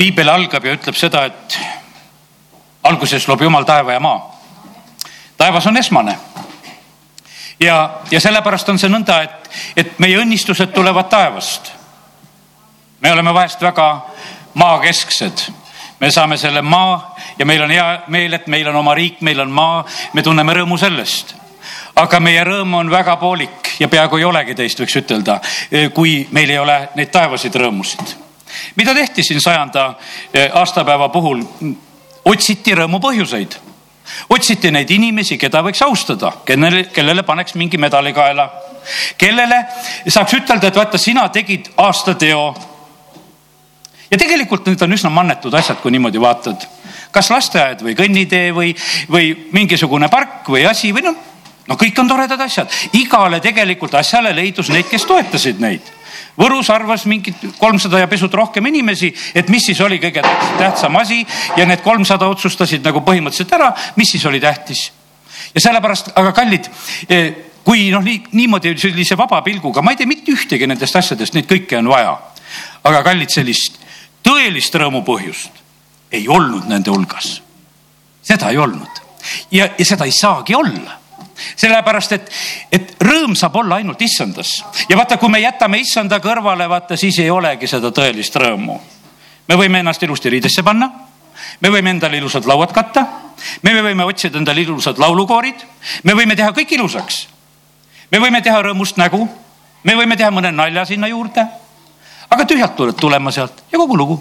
piibel algab ja ütleb seda, et alguses loob Jumal taeva ja maa. taevas on esmane. ja, ja sellepärast on see nõnda, et, et meie õnnistused tulevad taevast. me oleme vahest väga maakesksed. me saame selle maa ja meil on hea meel, et meil on oma riik, meil on maa, me tunneme rõõmu sellest aga meie rõõm on väga poolik ja peaaegu ei olegi teist, võiks ütelda, kui meil ei ole neid taevasid rõõmusid. Mida tehti siin sajanda aastapäeva puhul? otsiti rõõmu põhjuseid. otsiti neid inimesi, keda võiks austada, kellele, kellele paneks mingi medali kaela, kellele saaks ütelda, et vaata, sina tegid aastateo. ja tegelikult need on üsna mannetud asjad, kui niimoodi vaatad. kas lasteaed või kõnnitee või, või mingisugune park või asi või noh, no kõik on toredad asjad, igale tegelikult asjale leidus neid, kes toetasid neid Võrus arvas mingid kolmsada ja pisut rohkem inimesi, et mis siis oli kõige tähtsam asi ja need kolmsada otsustasid nagu põhimõtteliselt ära, mis siis oli tähtis. ja sellepärast, aga kallid, eh, kui noh, nii niimoodi sellise vaba pilguga, ma ei tea mitte ühtegi nendest asjadest, neid kõiki on vaja. aga kallid, sellist tõelist rõõmu põhjust ei olnud nende hulgas. seda ei olnud ja, ja seda ei saagi olla sellepärast et, et rõõm saab olla ainult issandas. Ja vaata, kui me jätame issanda kõrvale, vaata siis ei olegi seda tõelist rõõmu. me võime ennast ilusti riidesse panna, me võime endale ilusad lauad katta, me võime otsida endale ilusad laulukoorid, me võime teha kõik ilusaks. me võime teha rõõmust nägu, me võime teha mõne nalja sinna juurde, aga tühjalt tuled tulema sealt ja kogu lugu.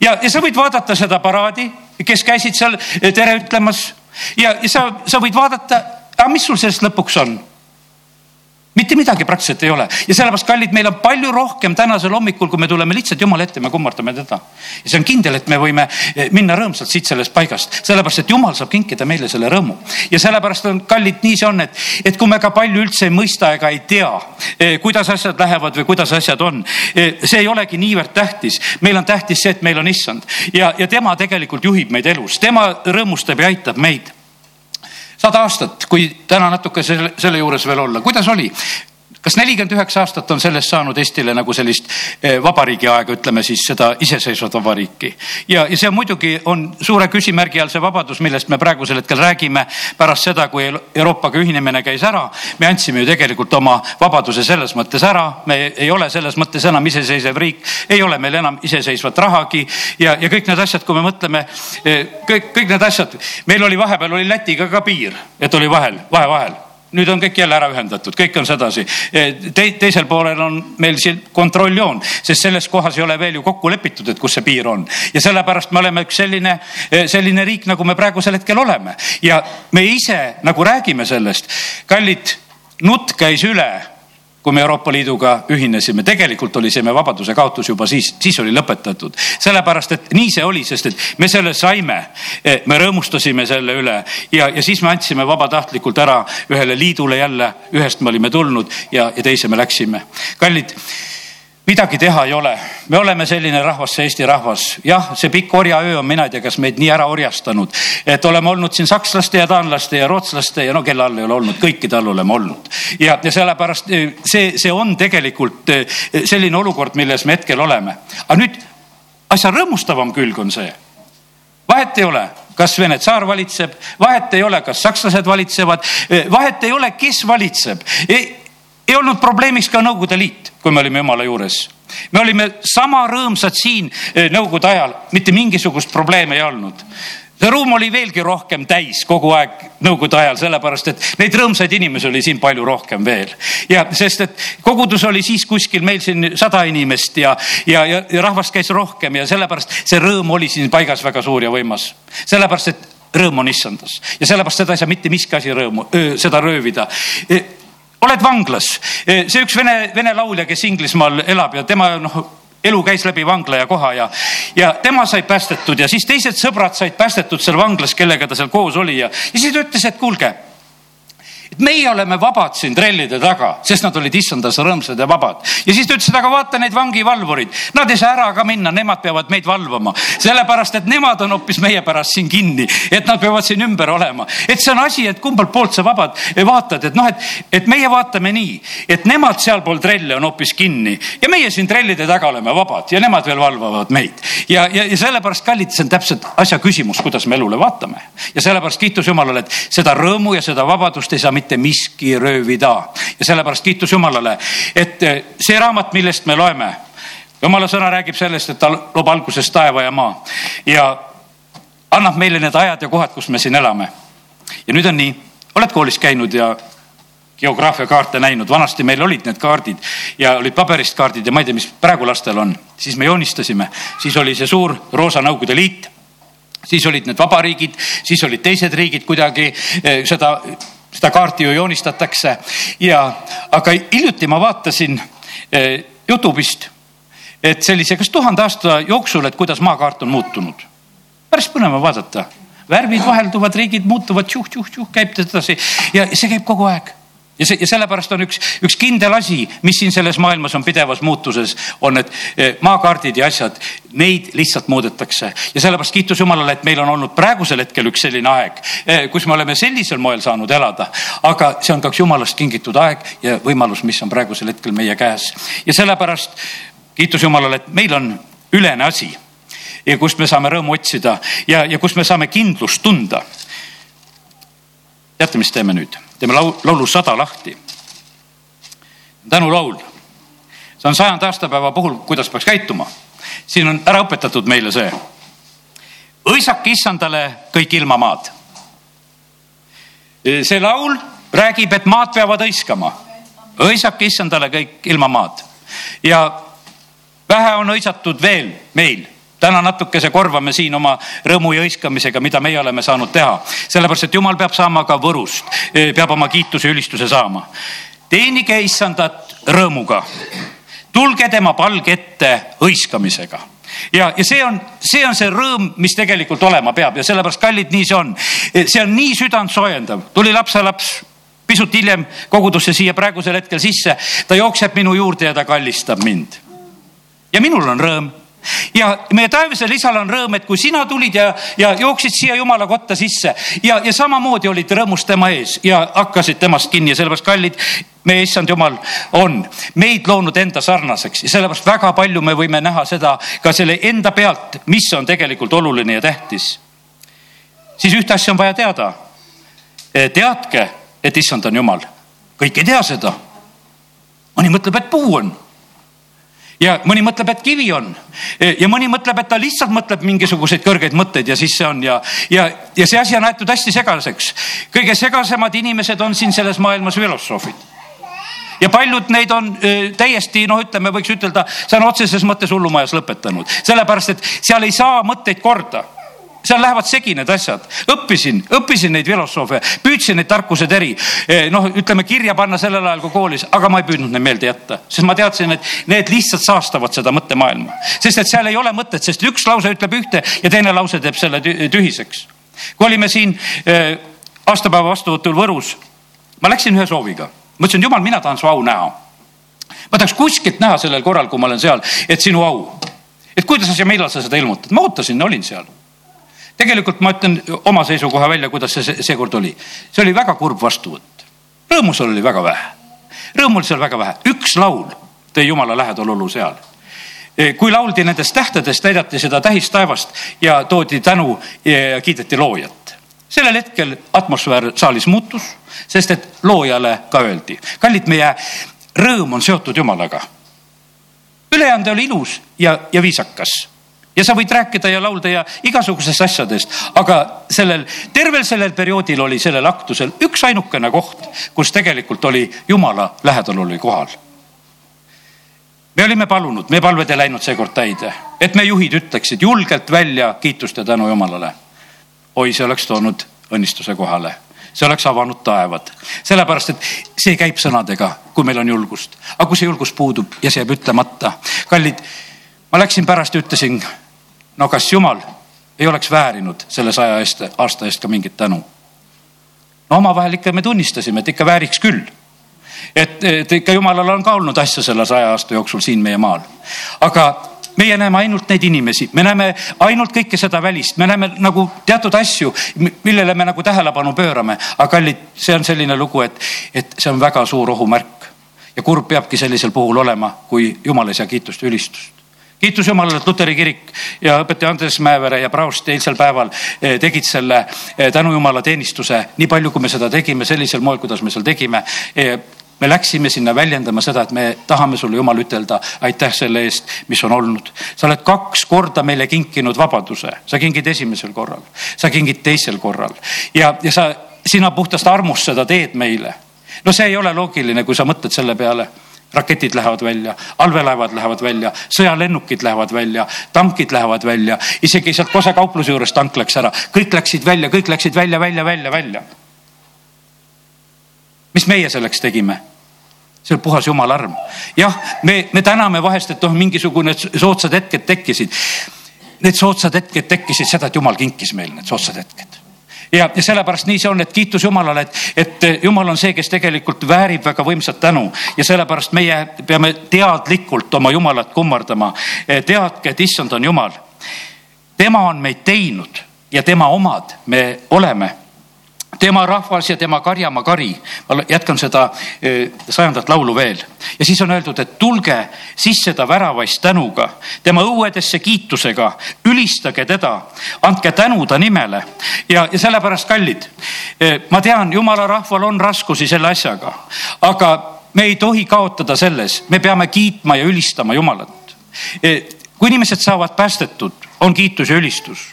Ja, ja sa võid vaadata seda paraadi, kes käisid seal tere ütlemas ja, ja sa, sa võid vaadata, aga mis sul sellest lõpuks on mitte midagi praktiliselt ei ole ja sellepärast, kallid, meil on palju rohkem tänasel hommikul, kui me tuleme lihtsalt Jumala ette, me kummardame teda. ja see on kindel, et me võime eh, minna rõõmsalt siit sellest paigast, sellepärast et Jumal saab kinkida meile selle rõõmu. ja sellepärast on, kallid, nii see on, et, et kui me ka palju üldse ei mõista ega ei tea, eh, kuidas asjad lähevad või kuidas asjad on, eh, see ei olegi niivõrd tähtis. meil on tähtis see, et meil on issand ja, ja tema tegelikult juhib meid elus, tema rõõmustab ja aitab meid sada aastat, kui täna natuke selle, selle juures veel olla, kuidas oli? Kas nelikümmend üheksa aastat on sellest saanud Eestile nagu sellist eh, vabariigi aega, ütleme siis seda iseseisvat vabariiki. ja, ja see on muidugi on suure küsimärgi all see vabadus, millest me praegusel hetkel räägime. pärast seda, kui Euroopaga ühinemine käis ära, me andsime ju tegelikult oma vabaduse selles mõttes ära, me ei ole selles mõttes enam iseseisev riik, ei ole meil enam iseseisvat rahagi ja, ja kõik need asjad, kui me mõtleme, eh, kõik, kõik need asjad, meil oli vahepeal oli Lätiga ka piir, et oli vahel, vahe vahel nüüd on kõik jälle ära ühendatud, kõik on sedasi Te,. teisel poolel on meil siin kontrolljoon, sest selles kohas ei ole veel ju kokku lepitud, et kus see piir on. ja sellepärast me oleme üks selline, selline riik, nagu me praegusel hetkel oleme ja me ise nagu räägime sellest. kallid, nutt käis üle kui me Euroopa Liiduga ühinesime, tegelikult oli see me vabaduse kaotus juba siis, siis oli lõpetatud. sellepärast, et nii see oli, sest et me selle saime, eh, me rõõmustasime selle üle ja, ja siis me andsime vabatahtlikult ära ühele liidule jälle, ühest me olime tulnud ja, ja teise me läksime. kallid midagi teha ei ole, me oleme selline rahvas, see Eesti rahvas, jah, see pikk orjaöö on, mina ei tea, kas meid nii ära orjastanud, et oleme olnud siin sakslaste ja taanlaste ja rootslaste ja no kelle all ei ole olnud, kõikide all oleme olnud. ja, ja sellepärast eh, see, see on tegelikult eh, selline olukord, milles me hetkel oleme. aga nüüd asja rõõmustavam külg on see, vahet ei ole kas Vene tsaar valitseb, vahet ei ole, kas sakslased valitsevad, eh, vahet ei ole, kes valitseb ei olnud probleemiks ka Nõukogude Liit, kui me olime Jumala juures. me olime sama rõõmsad siin eh, Nõukogude ajal, mitte mingisugust probleemi ei olnud see ruum oli veelgi rohkem täis kogu aeg nõukogude ajal, sellepärast et neid rõõmsaid inimesi oli siin palju rohkem veel. ja sest, et kogudus oli siis kuskil meil siin sada inimest ja, ja, ja, ja rahvast käis rohkem ja sellepärast see rõõm oli siin paigas väga suur ja võimas. sellepärast, et rõõm on issandas ja sellepärast seda ei saa mitte miski asi rõõmu, seda röövida oled vanglas. See üks vene, vene laulja, kes Inglismaal elab ja tema noh, elu käis läbi vangla ja koha ja, ja tema sai päästetud ja siis teised sõbrad said päästetud seal vanglas, kellega ta seal koos oli ja, ja siis ta ütles, et kuulge, et meie oleme vabad siin trellide taga, sest nad olid issandas rõõmsad ja vabad. ja siis ta ütles, et aga vaata neid vangivalvurid, nad ei saa ära ka minna, nemad peavad meid valvama, sellepärast et nemad on hoopis meie pärast siin kinni, et nad peavad siin ümber olema. et see on asi, et kumbalt poolt sa vabad vaatad, et noh, et, et meie vaatame nii, et nemad sealpool trelle on hoopis kinni ja meie siin trellide taga oleme vabad ja nemad veel valvavad meid. ja, ja, ja sellepärast, kallid, see on täpselt asja küsimus, kuidas me elule vaatame. ja sellepärast kiitus Jumalale, et seda rõõmu ja seda vabadust ei saa mitte miski röövida. ja sellepärast kiitus Jumalale, et eh, see raamat, millest me loeme, jumala sõna räägib sellest, et ta loob alguses taeva ja maa ja annab meile need ajad ja kohad, kus me siin elame. ja nüüd on nii, oled koolis käinud ja geograafiakaarte näinud, vanasti meil olid need kaardid ja olid paberist kaardid ja ma ei tea, mis praegu lastel on, siis me joonistasime, siis oli see suur roosa Nõukogude Liit. Siis olid need vabariigid, siis olid teised riigid kuidagi eh, seda, seda kaarti ju joonistatakse. Ja, aga hiljuti ma vaatasin eh, Youtube'ist, et sellise, kas tuhande aasta jooksul, et kuidas maakaart on muutunud. päris põnev on vaadata, värvid vahelduvad, riigid muutuvad, tšuh-tšuh-tšuh käib edasi. Ja see käib kogu aeg ja see ja sellepärast on üks, üks kindel asi, mis siin selles maailmas on pidevas muutuses, on need eh, maakaardid ja asjad, neid lihtsalt muudetakse ja sellepärast kiitus Jumalale, et meil on olnud praegusel hetkel üks selline aeg, eh, kus me oleme sellisel moel saanud elada. aga see on ka üks Jumalast kingitud aeg ja võimalus, mis on praegusel hetkel meie käes ja sellepärast kiitus Jumalale, et meil on ülene asi ja kust me saame rõõmu otsida ja, ja kus me saame kindlust tunda. teate, mis teeme nüüd? Teeme laulu sada lahti. tänulaul. see on sajanda aastapäeva puhul, kuidas peaks käituma. siin on ära õpetatud meile see. õisak issandale kõik ilmamaad. see laul räägib, et maad peavad hõiskama. õisak issandale kõik ilmamaad ja vähe on hõisatud veel meil täna natukese korvame siin oma rõõmu ja hõiskamisega, mida meie oleme saanud teha. sellepärast, et jumal peab saama ka võrust, peab oma kiituse ja ülistuse saama. teenige issandat rõõmuga. tulge tema palge ette hõiskamisega ja, ja see on, see on see rõõm, mis tegelikult olema peab ja sellepärast, kallid, nii see on. see on nii südantsoojendav, tuli lapselaps pisut hiljem kogudusse siia praegusel hetkel sisse, ta jookseb minu juurde ja ta kallistab mind. ja minul on rõõm ja meie taevasel isal on rõõm, et kui sina tulid ja, ja jooksid siia jumala kotta sisse ja, ja samamoodi olid rõõmus tema ees ja hakkasid temast kinni ja sellepärast kallid, meie issand jumal on meid loonud enda sarnaseks ja sellepärast väga palju me võime näha seda ka selle enda pealt, mis on tegelikult oluline ja tähtis. siis ühte asja on vaja teada. teadke, et issand on jumal, kõik ei tea seda. mõni mõtleb, et puu on ja mõni mõtleb, et kivi on. Ja mõni mõtleb, et ta lihtsalt mõtleb mingisuguseid kõrgeid mõtteid ja siis see on ja, ja, ja see asi on aetud hästi segaseks. kõige segasemad inimesed on siin selles maailmas filosoofid. Ja paljud neid on öö, täiesti noh, ütleme, võiks ütelda, sõna otseses mõttes hullumajas lõpetanud, sellepärast et seal ei saa mõtteid korda seal lähevad segi need asjad. õppisin, õppisin neid filosoofe, püüdsin neid tarkused eri, eh, noh, ütleme kirja panna sellel ajal, kui koolis, aga ma ei püüdnud neid meelde jätta, sest ma teadsin, et need lihtsalt saastavad seda mõttemaailma. sest et seal ei ole mõtet, sest üks lause ütleb ühte ja teine lause teeb selle tühiseks. kui olime siin äh, aastapäeva vastuvõtul Võrus, ma läksin ühe sooviga, ma ütlesin, jumal, mina tahan su au näha. ma tahaks kuskilt näha sellel korral, kui ma olen seal, et sinu au, et kuidas sa, millal sa seda ilmutad, ma ootasin, olin seal tegelikult ma ütlen oma seisukoha välja, kuidas see seekord oli. see oli väga kurb vastuvõtt. rõõmu seal oli väga vähe. rõõmu oli seal väga vähe. üks laul tõi jumala lähedalolu seal. E, kui lauldi nendest tähtedest, näidati seda tähistaevast ja toodi tänu ja kiideti loojat. sellel hetkel atmosfäär saalis muutus, sest et loojale ka öeldi. kallid, meie rõõm on seotud jumalaga. ülejäänud oli ilus ja, ja viisakas ja sa võid rääkida ja laulda ja igasugusest asjadest, aga sellel, tervel sellel perioodil oli sellel aktusel üks ainukene koht, kus tegelikult oli jumala lähedal oli kohal. me olime palunud, meie palved ei läinud seekord täide, et me juhid ütleksid julgelt välja kiitust ja tänu Jumalale. oi, see oleks toonud õnnistuse kohale see oleks avanud taevad. sellepärast, et see käib sõnadega, kui meil on julgust. aga kui see julgus puudub ja see jääb ütlemata, kallid, ma läksin pärast ja ütlesin no kas jumal ei oleks väärinud selle saja eest, aasta eest ka mingit tänu? no omavahel ikka me tunnistasime, et ikka vääriks küll et, et ikka jumalal on ka olnud asja selle saja aasta jooksul siin meie maal. aga meie näeme ainult neid inimesi, me näeme ainult kõike seda välist, me näeme nagu teatud asju, millele me nagu tähelepanu pöörame. aga kallid, see on selline lugu, et, et see on väga suur ohumärk ja kurb peabki sellisel puhul olema, kui jumal ei saa kiitust ja ülistust kiitus Jumalale, et Luteri kirik ja õpetaja Andres Mäevere ja Praust eilsel päeval eh, tegid selle eh, tänu Jumala teenistuse nii palju, kui me seda tegime, sellisel moel, kuidas me seal tegime. Eh, me läksime sinna väljendama seda, et me tahame sulle, Jumal, ütelda aitäh selle eest, mis on olnud. sa oled kaks korda meile kinkinud vabaduse, sa kingid esimesel korral, sa kingid teisel korral. Ja, ja sa, sina puhtast armust seda teed meile. no see ei ole loogiline, kui sa mõtled selle peale raketid lähevad välja, allveelaevad lähevad välja, sõjalennukid lähevad välja, tankid lähevad välja, isegi sealt Kose kaupluse juures tank läks ära, kõik läksid välja, kõik läksid välja, välja, välja, välja. mis meie selleks tegime? see on puhas jumala arm. jah, me, me täname vahest, et noh, mingisugune soodsad hetked tekkisid. Need soodsad hetked tekkisid seda, et jumal kinkis meile need soodsad hetked ja, ja sellepärast nii see on, et kiitus Jumalale, et, et Jumal on see, kes tegelikult väärib väga võimsat tänu ja sellepärast meie peame teadlikult oma Jumalat kummardama. teadke, et issand on Jumal. tema on meid teinud ja tema omad me oleme tema rahvas ja tema karjamaa kari. ma jätkan seda e, sajandat laulu veel ja siis on öeldud, et tulge sisse ta väravaist tänuga, tema õuedesse kiitusega, ülistage teda, andke tänu ta nimele ja, ja sellepärast kallid. E, ma tean, jumala rahval on raskusi selle asjaga, aga me ei tohi kaotada selles, me peame kiitma ja ülistama Jumalat. E, kui inimesed saavad päästetud, on kiitus ja ülistus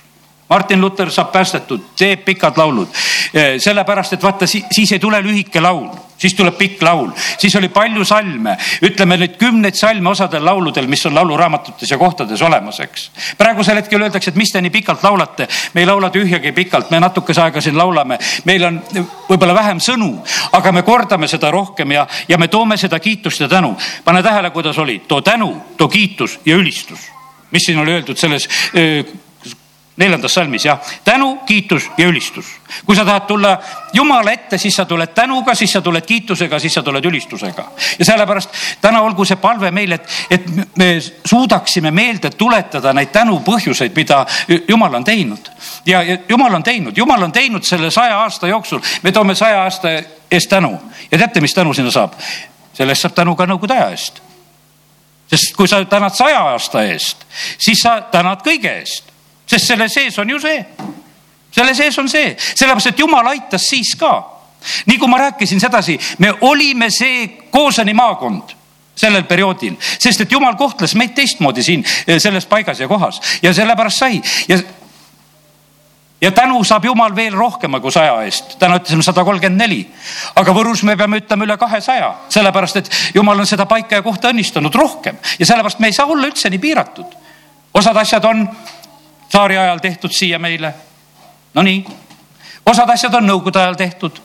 Martin Luther saab päästetud, teeb pikad laulud. Eh, sellepärast, et vaata, siis ei tule lühike laul, siis tuleb pikk laul, siis oli palju salme, ütleme nüüd kümneid salme osadel lauludel, mis on lauluraamatutes ja kohtades olemas, eks. praegusel hetkel öeldakse, et mis te nii pikalt laulate, me ei laula tühjagi pikalt, me natukese aega siin laulame, meil on võib-olla vähem sõnu, aga me kordame seda rohkem ja, ja me toome seda kiitust ja tänu. pane tähele, kuidas oli, too tänu, too kiitus ja ülistus mis siin oli öeldud selles öö, neljandas salmis jah, tänu, kiitus ja ülistus. kui sa tahad tulla Jumala ette, siis sa tuled tänuga, siis sa tuled kiitusega, siis sa tuled ülistusega. ja sellepärast täna olgu see palve meil, et, et me suudaksime meelde tuletada neid tänupõhjuseid, mida Jumal on teinud. ja, Jumal on teinud, Jumal on teinud selle saja aasta jooksul, me toome saja aasta eest tänu ja teate, mis tänu sinna saab? selle eest saab tänu ka nõukogude aja eest sest kui sa tänad saja aasta eest, siis sa tänad kõige eest sest selle sees on ju see. selle sees on see, sellepärast et jumal aitas siis ka. nii kui ma rääkisin sedasi, me olime see Koosani maakond sellel perioodil, sest et jumal kohtles meid teistmoodi siin eh, selles paigas ja kohas ja sellepärast sai ja ja tänu saab Jumal veel rohkema kui saja eest. täna ütlesime sada kolmkümmend neli, aga Võrus me peame ütlema üle kahesaja, sellepärast et Jumal on seda paika ja kohta õnnistanud rohkem ja sellepärast me ei saa olla üldse nii piiratud. osad asjad on tsaari ajal tehtud siia meile. Nonii, osad asjad on nõukogude ajal tehtud.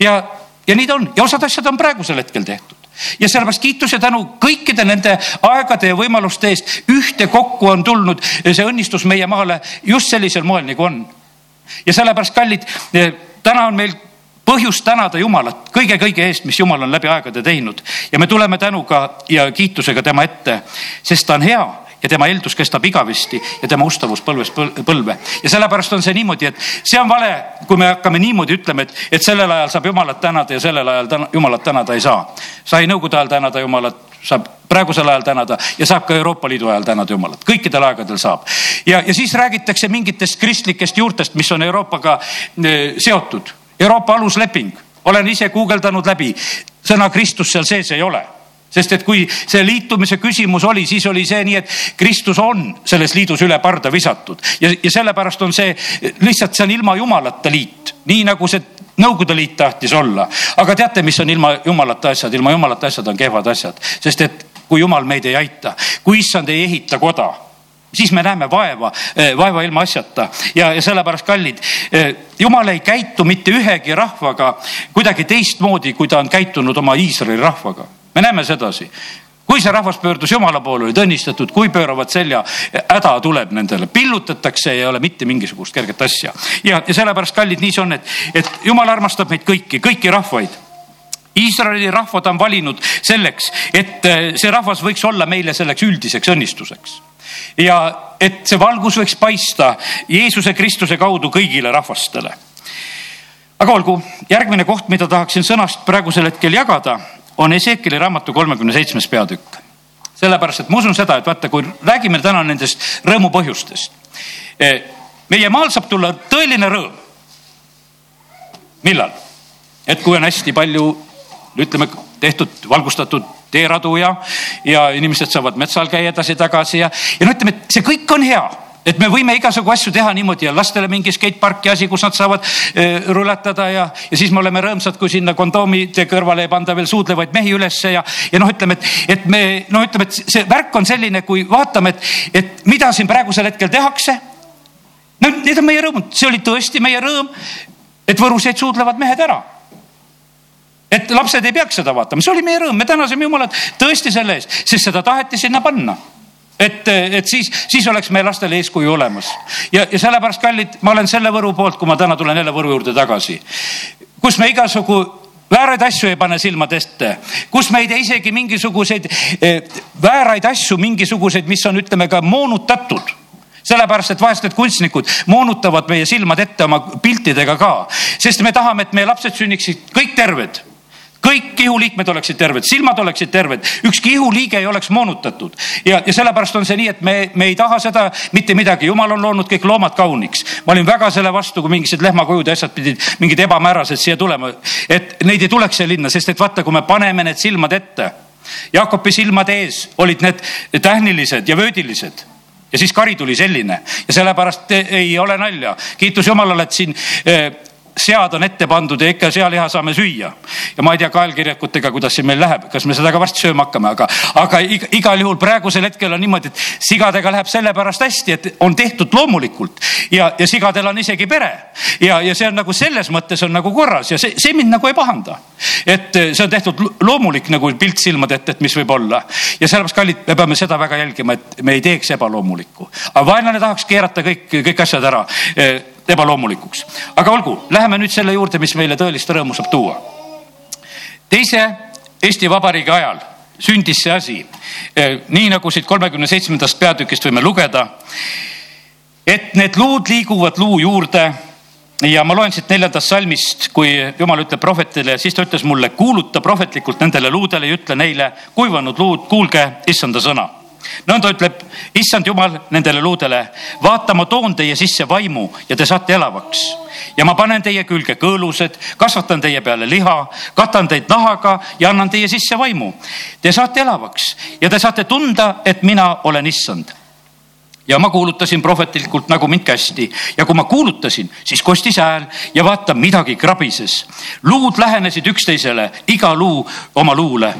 Ja, ja nii ta on. Ja osad asjad on praegusel hetkel tehtud. Ja sellepärast kiitus ja tänu kõikide nende aegade ja võimaluste eest ühtekokku on tulnud see õnnistus meie maale just sellisel moel, nagu on. ja sellepärast, kallid, täna on meil põhjust tänada Jumalat kõige-kõige eest, mis Jumal on läbi aegade teinud. Ja me tuleme tänuga ja kiitusega tema ette, sest ta on hea ja tema eeldus kestab igavesti ja tema ustavus põlvest põlve. ja sellepärast on see niimoodi, et see on vale, kui me hakkame niimoodi ütlema, et, et sellel ajal saab Jumalat tänada ja sellel ajal täna, Jumalat tänada ei saa. sai Nõukogude ajal tänada Jumalat, saab praegusel ajal tänada ja saab ka Euroopa Liidu ajal tänada Jumalat, kõikidel aegadel saab. ja, ja siis räägitakse mingitest kristlikest juurtest, mis on Euroopaga e, seotud. Euroopa alusleping, olen ise guugeldanud läbi, sõna Kristus seal sees ei ole sest et kui see liitumise küsimus oli, siis oli see nii, et Kristus on selles liidus üle parda visatud. Ja, ja sellepärast on see lihtsalt, see on ilma jumalata liit, nii nagu see Nõukogude Liit tahtis olla. aga teate, mis on ilma jumalata asjad, ilma jumalata asjad on kehvad asjad, sest et kui jumal meid ei aita, kui issand ei ehita koda siis me näeme vaeva, eh, vaeva ilma asjata. Ja, ja sellepärast kallid, eh, jumal ei käitu mitte ühegi rahvaga kuidagi teistmoodi, kui ta on käitunud oma Iisraeli rahvaga me näeme sedasi kui see rahvas pöördus jumala poole, olid õnnistatud, kui pööravad selja, häda tuleb nendele, pillutatakse, ei ole mitte mingisugust kerget asja. ja, ja sellepärast, kallid, nii see on, et, et jumal armastab meid kõiki, kõiki rahvaid Iisraeli rahvad on valinud selleks, et äh, see rahvas võiks olla meile selleks üldiseks õnnistuseks ja et see valgus võiks paista Jeesuse Kristuse kaudu kõigile rahvastele. aga olgu, järgmine koht, mida tahaksin sõnast praegusel hetkel jagada, on Ezekieli raamatu kolmekümne seitsmes peatükk. sellepärast, et ma usun seda, et vaata, kui räägime täna nendest rõõmupõhjustest. Eh, meie maal saab tulla tõeline rõõm. millal? et kui on hästi palju ütleme, tehtud, valgustatud teeradu ja, ja inimesed saavad metsal käia edasi-tagasi ja, ja no ütleme, et see kõik on hea et me võime igasugu asju teha niimoodi ja lastele mingi skateparki asi, kus nad saavad äh, rulatada ja, ja siis me oleme rõõmsad, kui sinna kondoomide kõrvale ei panda veel suudlevaid mehi ülesse ja, ja noh, ütleme, et, et me noh, ütleme, et see värk on selline, kui vaatame, et, et mida siin praegusel hetkel tehakse. no need on meie rõõmud, see oli tõesti meie rõõm, et Võrus jäid suudlevad mehed ära. Et lapsed ei peaks seda vaatama, see oli meie rõõm, me tänasime Jumalat tõesti selle eest, sest seda taheti sinna panna et, et siis, siis oleks meie lastele eeskuju olemas. Ja, ja sellepärast, kallid, ma olen selle Võru poolt, kui ma täna tulen jälle Võru juurde tagasi, kus me igasugu vääraid asju ei pane silmade ette, kus me ei tee isegi mingisuguseid eh, vääraid asju, mingisuguseid, mis on, ütleme ka moonutatud. Sellepärast, et vahest need kunstnikud moonutavad meie silmad ette oma piltidega ka, sest me tahame, et meie lapsed sünniksid kõik terved kõik ihuliikmed oleksid terved, silmad oleksid terved, ükski ihuliige ei oleks moonutatud. Ja, ja sellepärast on see nii, et me, me ei taha seda mitte midagi, jumal on loonud kõik loomad kauniks. ma olin väga selle vastu, kui mingisugused lehmakujud ja asjad pidid mingid ebamäärased siia tulema, et neid ei tuleks siia linna, sest et vaata, kui me paneme need silmad ette. Jaakopi silmade ees olid need tähnilised ja vöödilised. Ja siis kari tuli selline. Ja sellepärast ei ole nalja, kiitus Jumalale, et siin eh, sead on ette pandud ja ikka sealiha saame süüa. ja ma ei tea kaelkirjakutega, kuidas see meil läheb, kas me seda ka varsti sööma hakkame, aga, aga igal juhul praegusel hetkel on niimoodi, et sigadega läheb sellepärast hästi, et on tehtud loomulikult. Ja, ja sigadel on isegi pere. Ja, ja see on nagu selles mõttes on nagu korras ja see, see mind nagu ei pahanda. et see on tehtud loomulik nagu pilt silmade ette, et mis võib olla. Ja sellepärast, kallid, me peame seda väga jälgima, et me ei teeks ebaloomulikku, aga vaenlane tahaks keerata kõik, kõik asjad ära ebaloomulikuks. aga olgu, läheme nüüd selle juurde, mis meile tõelist rõõmu saab tuua. teise Eesti Vabariigi ajal sündis see asi, eh, nii nagu siit kolmekümne seitsmendast peatükist võime lugeda, et need luud liiguvad luu juurde ja ma loen siit neljandast salmist, kui jumal ütleb prohvetile, siis ta ütles mulle, kuuluta prohvetlikult nendele luudele ja ütle neile, kuivanud luud, kuulge issanda sõna nõnda ütleb issand jumal nendele luudele, vaata, ma toon teie sisse vaimu ja te saate elavaks ja ma panen teie külge kõõlused, kasvatan teie peale liha, katan teid nahaga ja annan teie sisse vaimu. Te saate elavaks ja te saate tunda, et mina olen issand ja ma kuulutasin prohvetlikult, nagu mind kästi ja kui ma kuulutasin, siis kostis hääl ja vaata, midagi krabises. luud lähenesid üksteisele, iga luu oma luule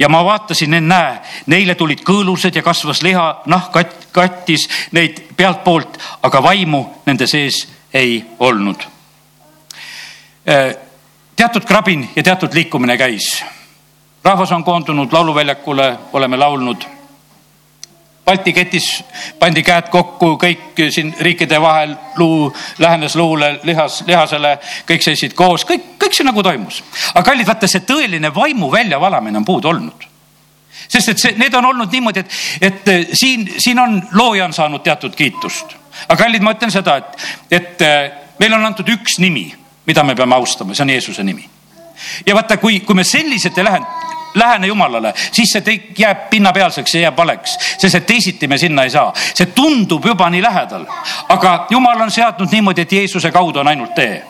ja ma vaatasin, ennäe, neile tulid kõõlused ja kasvas liha, nahk kat, kattis neid pealtpoolt, aga vaimu nende sees ei olnud. Äh, teatud krabin ja teatud liikumine käis. rahvas on koondunud lauluväljakule, oleme laulnud Balti ketis pandi käed kokku, kõik siin riikide vahel, luu lähenes luule, lihas, lihasele, kõik seisid koos, kõik, kõik see nagu toimus. aga kallid, vaata see tõeline vaimu väljavalamine on puudu olnud sest et see, need on olnud niimoodi, et, et eh, siin, siin on, looja on saanud teatud kiitust. aga kallid, ma ütlen seda, et, et eh, meile on antud üks nimi, mida me peame austama, see on Jeesuse nimi. ja vaata, kui, kui me selliselt ei lähe, lähene Jumalale, siis see kõik jääb pinnapealseks ja jääb valeks, sest et teisiti me sinna ei saa. see tundub juba nii lähedal, aga Jumal on seadnud niimoodi, et Jeesuse kaudu on ainult tee.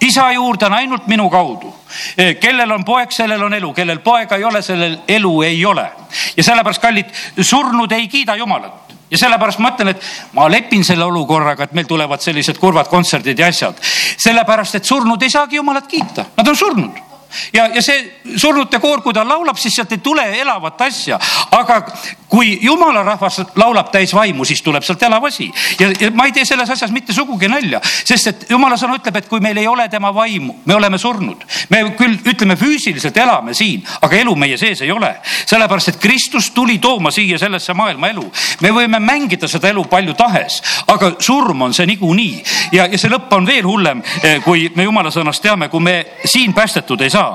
isa juurde on ainult minu kaudu. E, kellel on poeg, sellel on elu, kellel poega ei ole, sellel elu ei ole. ja sellepärast, kallid, surnud ei kiida Jumalat ja sellepärast ma ütlen, et ma lepin selle olukorraga, et meil tulevad sellised kurvad kontserdid ja asjad. sellepärast, et surnud ei saagi Jumalat kiita, nad on surnud ja, ja see surnute koor, kui ta laulab, siis sealt ei tule elavat asja. aga kui jumala rahvas laulab täis vaimu, siis tuleb sealt elav asi. ja, ja ma ei tee selles asjas mitte sugugi nalja, sest et jumala sõna ütleb, et kui meil ei ole tema vaimu, me oleme surnud. me küll ütleme füüsiliselt elame siin, aga elu meie sees ei ole. sellepärast, et Kristus tuli tooma siia sellesse maailma elu. me võime mängida seda elu palju tahes, aga surm on see niikuinii ja, ja see lõpp on veel hullem, eh, kui me jumala sõnast teame, kui me siin päästetud ei saa.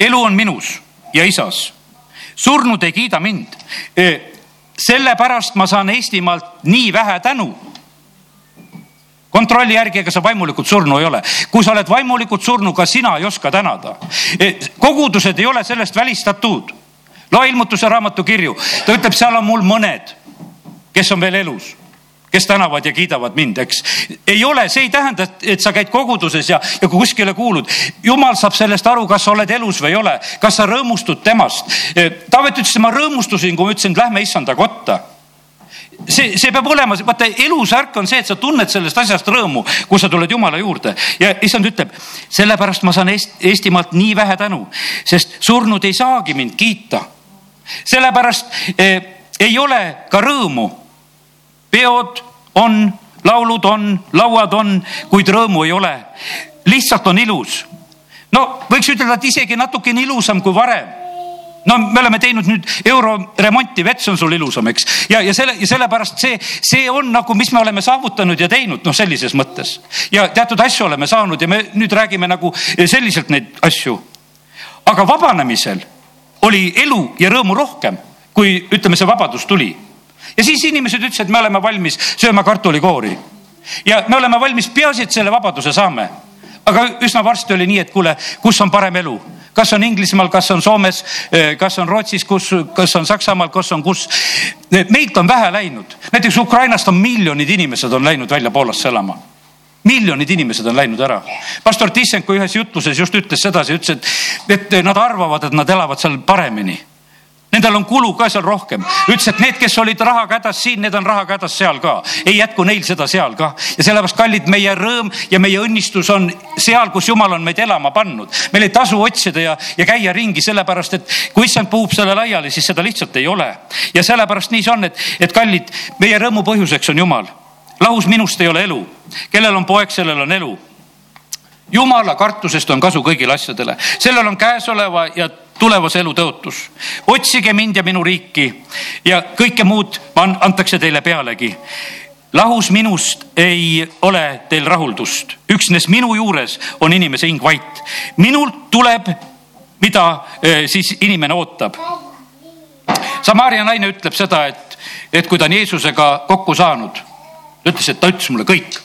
Elu on minus ja isas. surnud ei kiida mind. Eh, sellepärast ma saan Eestimaalt nii vähe tänu kontrolli järgi, ega sa vaimulikult surnu ei ole. kui sa oled vaimulikult surnu, ka sina ei oska tänada. Eh, kogudused ei ole sellest välistatud. loe ilmutuse raamatu kirju, ta ütleb, seal on mul mõned, kes on veel elus kes tänavad ja kiidavad mind, eks. ei ole, see ei tähenda, et sa käid koguduses ja, ja kuskile kuulud. jumal saab sellest aru, kas sa oled elus või ei ole, kas sa rõõmustud temast. Taavet ütles, ma rõõmustusin, kui ma ütlesin, et lähme issanda kotta see, see peab olema, vaata elusärk on see, et sa tunned sellest asjast rõõmu, kui sa tuled Jumala juurde ja issand ütleb, sellepärast ma saan Eest, Eestimaalt nii vähe tänu, sest surnud ei saagi mind kiita. sellepärast eh, ei ole ka rõõmu peod on, laulud on, lauad on, kuid rõõmu ei ole. lihtsalt on ilus. no võiks ütelda, et isegi natukene ilusam kui varem no me oleme teinud nüüd euroremonti, vets on sul ilusam, eks. ja, ja selle ja sellepärast see, see on nagu, mis me oleme saavutanud ja teinud, noh, sellises mõttes. ja teatud asju oleme saanud ja me nüüd räägime nagu selliselt neid asju. aga vabanemisel oli elu ja rõõmu rohkem, kui ütleme, see vabadus tuli ja siis inimesed ütlesid, et me oleme valmis sööma kartulikoori ja me oleme valmis, peaasi, et selle vabaduse saame. aga üsna varsti oli nii, et kuule, kus on parem elu, kas on Inglismaal, kas on Soomes, eh, kas on Rootsis, kus, kas on Saksamaal, kas on kus. meilt on vähe läinud, näiteks Ukrainast on miljonid inimesed on läinud välja Poolasse elama miljonid inimesed on läinud ära. pastor Tissenko ühes jutluses just ütles sedasi, ütles, et, et nad arvavad, et nad elavad seal paremini Nendel on kulu ka seal rohkem. ütles, et need, kes olid rahaga hädas siin, need on rahaga hädas seal ka. ei jätku neil seda seal ka. ja sellepärast, kallid, meie rõõm ja meie õnnistus on seal, kus Jumal on meid elama pannud. meil ei tasu otsida ja, ja käia ringi, sellepärast et kui issand puhub selle laiali, siis seda lihtsalt ei ole. ja sellepärast nii see on, et, et kallid, meie rõõmu põhjuseks on Jumal. lahus minust ei ole elu. kellel on poeg, sellel on elu jumala kartusest on kasu kõigile asjadele, sellel on käesoleva ja tulevase elu tõotus. otsige mind ja minu riiki ja kõike muud antakse teile pealegi. lahus minust ei ole teil rahuldust, üksnes minu juures on inimese hing vait. minult tuleb, mida eh, siis inimene ootab. Samaaria naine ütleb seda, et, et kui ta on Jeesusega kokku saanud, ta ütles, et ta ütles mulle kõik.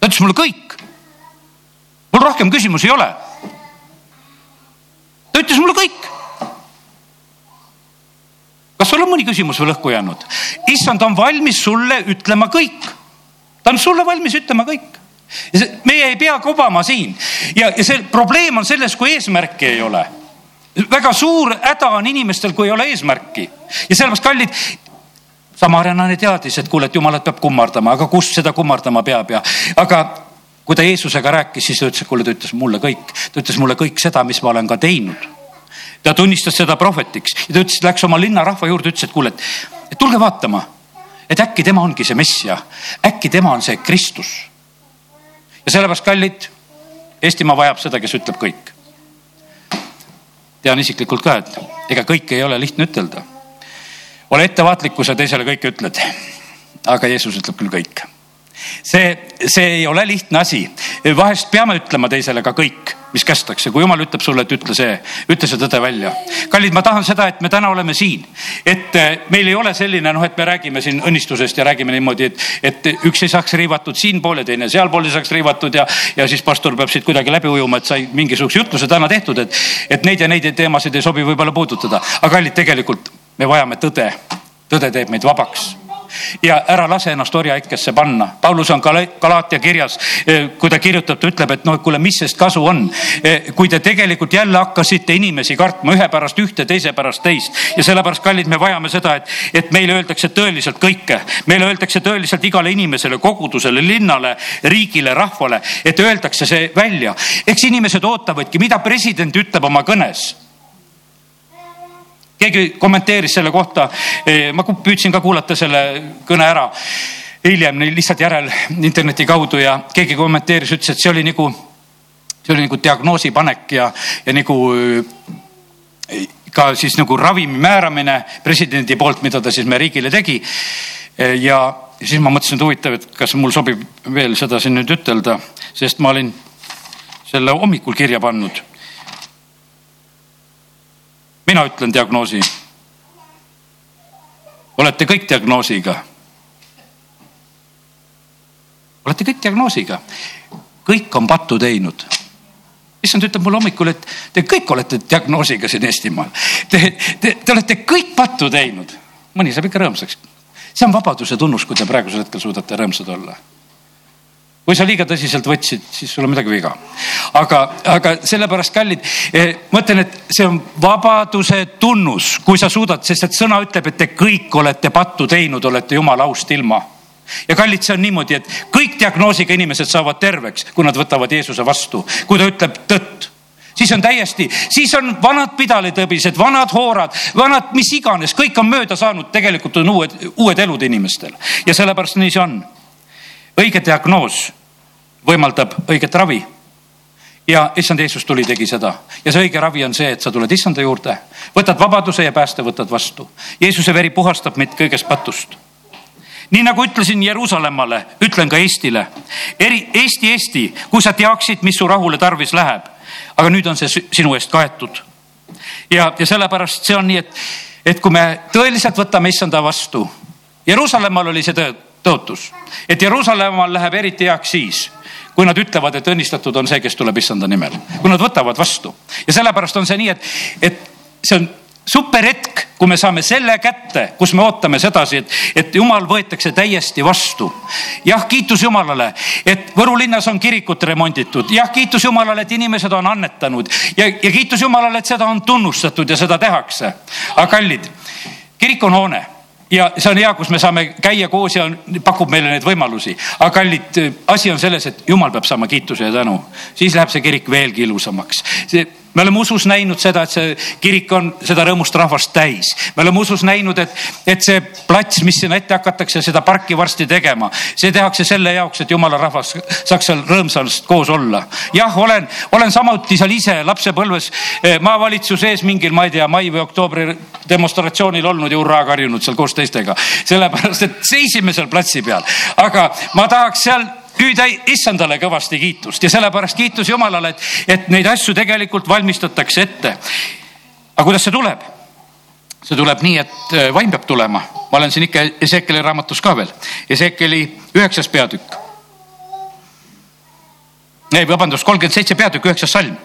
ta ütles mulle kõik. mul rohkem küsimusi ei ole ta ütles mulle kõik. kas sul on mõni küsimus veel õhku jäänud? issand on valmis sulle ütlema kõik. ta on sulle valmis ütlema kõik. meie ei pea kobama siin ja, ja see probleem on selles, kui eesmärki ei ole. väga suur häda on inimestel, kui ei ole eesmärki ja sellepärast, kallid, Samaarianane teadis, et kuule, et jumalat peab kummardama, aga kust seda kummardama peab ja, aga kui ta Jeesusega rääkis, siis ta ütles, et kuule, ta ütles mulle kõik, ta ütles mulle kõik seda, mis ma olen ka teinud. ta tunnistas seda prohvetiks ja ta ütles, läks oma linnarahva juurde, ütles, et kuule, et, tulge vaatama, et äkki tema ongi see messia, äkki tema on see Kristus. ja sellepärast, kallid, Eestimaa vajab seda, kes ütleb kõik. tean isiklikult ka, et ega kõike ei ole lihtne ütelda. ole ettevaatlik, kui sa teisele kõike ütled. aga Jeesus ütleb küll kõik see, see ei ole lihtne asi. vahest peame ütlema teisele ka kõik, mis kästakse, kui jumal ütleb sulle, et ütle see, ütle see tõde välja. kallid, ma tahan seda, et me täna oleme siin, et eh, meil ei ole selline noh, et me räägime siin õnnistusest ja räägime niimoodi, et, et üks ei saaks riivatud siinpool ja teine sealpool ei saaks riivatud ja, ja siis pastor peab siit kuidagi läbi ujuma, et sai mingisuguse jutluse täna tehtud, et, et neid ja neid teemasid ei sobi võib-olla puudutada. aga kallid, tegelikult me vajame tõde. tõde teeb meid vabaks ja ära lase ennast orjaikesse panna. Paulus on Galaatia kirjas, eh, kui ta kirjutab, ta ütleb, et noh, kuule, mis sest kasu on. Eh, kui te tegelikult jälle hakkasite inimesi kartma ühe pärast ühte, teise pärast teist ja sellepärast, kallid, me vajame seda, et, et meile öeldakse tõeliselt kõike. meile öeldakse tõeliselt igale inimesele, kogudusele, linnale, riigile, rahvale, et öeldakse see välja. eks inimesed ootavadki, mida president ütleb oma kõnes keegi kommenteeris selle kohta, ma püüdsin ka kuulata selle kõne ära. Hiljem lihtsalt järel interneti kaudu ja keegi kommenteeris, ütles, et see oli nagu, see oli nagu diagnoosi panek ja, ja nagu ka siis nagu ravimi määramine presidendi poolt, mida ta siis meie riigile tegi. Ja siis ma mõtlesin, et huvitav, et kas mul sobib veel seda siin nüüd ütelda, sest ma olin selle hommikul kirja pannud mina ütlen diagnoosi. olete kõik diagnoosiga. olete kõik diagnoosiga, kõik on pattu teinud issand ütleb mulle hommikul, et te kõik olete diagnoosiga siin Eestimaal. Te, te, te olete kõik pattu teinud. mõni saab ikka rõõmsaks. see on vabaduse tunnus, kui te praegusel hetkel suudate rõõmsad olla kui sa liiga tõsiselt võtsid, siis sul on midagi viga. aga, aga sellepärast, kallid, eh, ma ütlen, et see on vabaduse tunnus, kui sa suudad, sest et sõna ütleb, et te kõik olete pattu teinud, olete jumala aust ilma ja kallid, see on niimoodi, et kõik diagnoosiga inimesed saavad terveks, kui nad võtavad Jeesuse vastu, kui ta ütleb tõtt siis on täiesti, siis on vanad pidalitõbised, vanad hoorad, vanad mis iganes, kõik on mööda saanud, tegelikult on uued, uued elud inimestel ja sellepärast nii see on. õige diagnoos võimaldab õiget ravi. ja issand Jeesus tuli, tegi seda ja see õige ravi on see, et sa tuled issanda juurde, võtad vabaduse ja pääste võtad vastu. Jeesuse veri puhastab meid kõigest patust nii nagu ütlesin Jeruusalemmale, ütlen ka Eestile. eri, Eesti, Eesti, kui sa teaksid, mis su rahule tarvis läheb. aga nüüd on see sinu eest kaetud. ja, ja sellepärast see on nii, et, et kui me tõeliselt võtame issanda vastu. Jeruusalemmal oli see tõotus, et Jeruusalemmal läheb eriti heaks siis kui nad ütlevad, et õnnistatud on see, kes tuleb issanda nimel, kui nad võtavad vastu. ja sellepärast on see nii, et, et see on super hetk, kui me saame selle kätte, kus me ootame sedasi, et, et jumal võetakse täiesti vastu. jah, kiitus Jumalale, et Võru linnas on kirikut remonditud, jah, kiitus Jumalale, et inimesed on annetanud ja, ja kiitus Jumalale, et seda on tunnustatud ja seda tehakse. aga kallid, kirik on hoone ja see on hea, kus me saame käia koos ja pakub meile neid võimalusi. aga kallid, asi on selles, et jumal peab saama kiituse ja tänu, siis läheb see kirik veelgi ilusamaks. see me oleme usus näinud seda, et see kirik on seda rõõmust rahvast täis. me oleme usus näinud, et, et see plats, mis sinna ette hakatakse, seda parki varsti tegema, see tehakse selle jaoks, et jumala rahvas saaks seal rõõmsalt koos olla. jah, olen, olen samuti seal ise lapsepõlves eh, maavalitsuse ees mingil, ma ei tea, mai või oktoobri demonstratsioonil olnud ja hurraa karjunud seal koos teistega. sellepärast, et seisime seal platsi peal, aga ma tahaks seal hüüda issandale kõvasti kiitust ja sellepärast kiitus Jumalale, et, et neid asju tegelikult valmistatakse ette. aga kuidas see tuleb? see tuleb nii, et äh, vaim peab tulema. ma olen siin ikka Ezekeli raamatus ka veel. Ezekeli üheksas peatükk. ei, vabandust, kolmkümmend seitse peatükk, üheksas salm.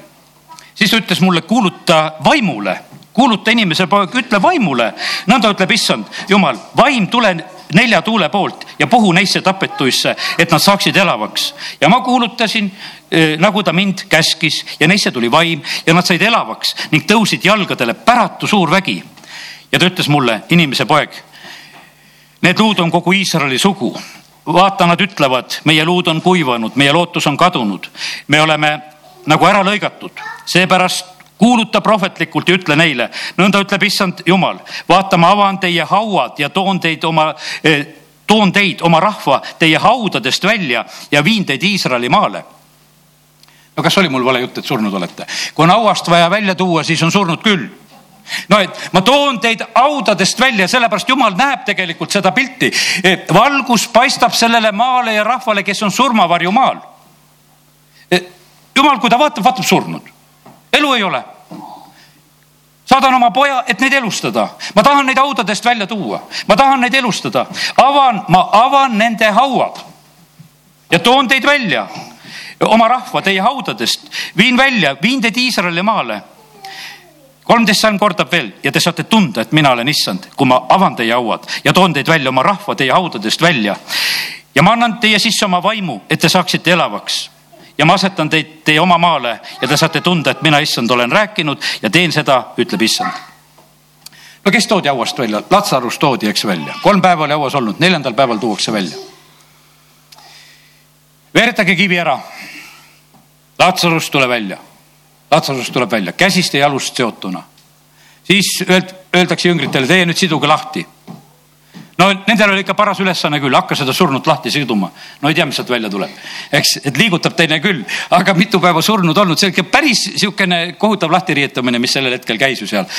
siis ta ütles mulle, kuuluta vaimule kuuluta inimese poeg, ütle vaimule, nõnda ütleb issand jumal, vaim tule nelja tuule poolt ja puhu neisse tapetuisse, et nad saaksid elavaks. ja ma kuulutasin eh, nagu ta mind käskis ja neisse tuli vaim ja nad said elavaks ning tõusid jalgadele päratu suur vägi. ja ta ütles mulle, inimese poeg, need luud on kogu Iisraeli sugu vaata, nad ütlevad, meie luud on kuivanud, meie lootus on kadunud, me oleme nagu ära lõigatud, seepärast kuuluta prohvetlikult ja ütle neile, nõnda ütleb issand jumal, vaata, ma avan teie hauad ja toon teid oma eh, toon teid, oma rahva, teie haudadest välja ja viin teid Iisraeli maale. no kas oli mul vale jutt, et surnud olete? kui on hauast vaja välja tuua, siis on surnud küll no et ma toon teid haudadest välja, sellepärast jumal näeb tegelikult seda pilti. valgus paistab sellele maale ja rahvale, kes on surmavarju maal. jumal, kui ta vaatab, vaatab surnud elu ei ole. saadan oma poja, et neid elustada, ma tahan neid haudadest välja tuua, ma tahan neid elustada, avan, ma avan nende hauad. Ja toon teid välja, oma rahva teie haudadest, viin välja, viin teid Iisraeli maale. kolmteist salm kordab veel ja te saate tunda, et mina olen issand, kui ma avan teie hauad ja toon teid välja oma rahva teie haudadest välja. ja ma annan teie sisse oma vaimu, et te saaksite elavaks ja ma asetan teid teie oma maale ja te saate tunda, et mina, issand, olen rääkinud ja teen seda, ütleb issand. no kes toodi hauast välja? Latsarus toodi, eks välja, kolm päeva oli hauas olnud, neljandal päeval tuuakse välja. veeretage kivi ära. Latsarus tule välja Latsarus tuleb välja käsist ja jalust seotuna. siis öeld, öeldakse jüngritele, teie nüüd siduge lahti. No nendel oli ikka paras ülesanne küll, hakka seda surnut lahti siduma. no ei tea, mis sealt välja tuleb, eks, et liigutab teine küll, aga mitu päeva surnud olnud, see on ikka päris sihukene kohutav lahtiriietamine, mis sellel hetkel käis ju seal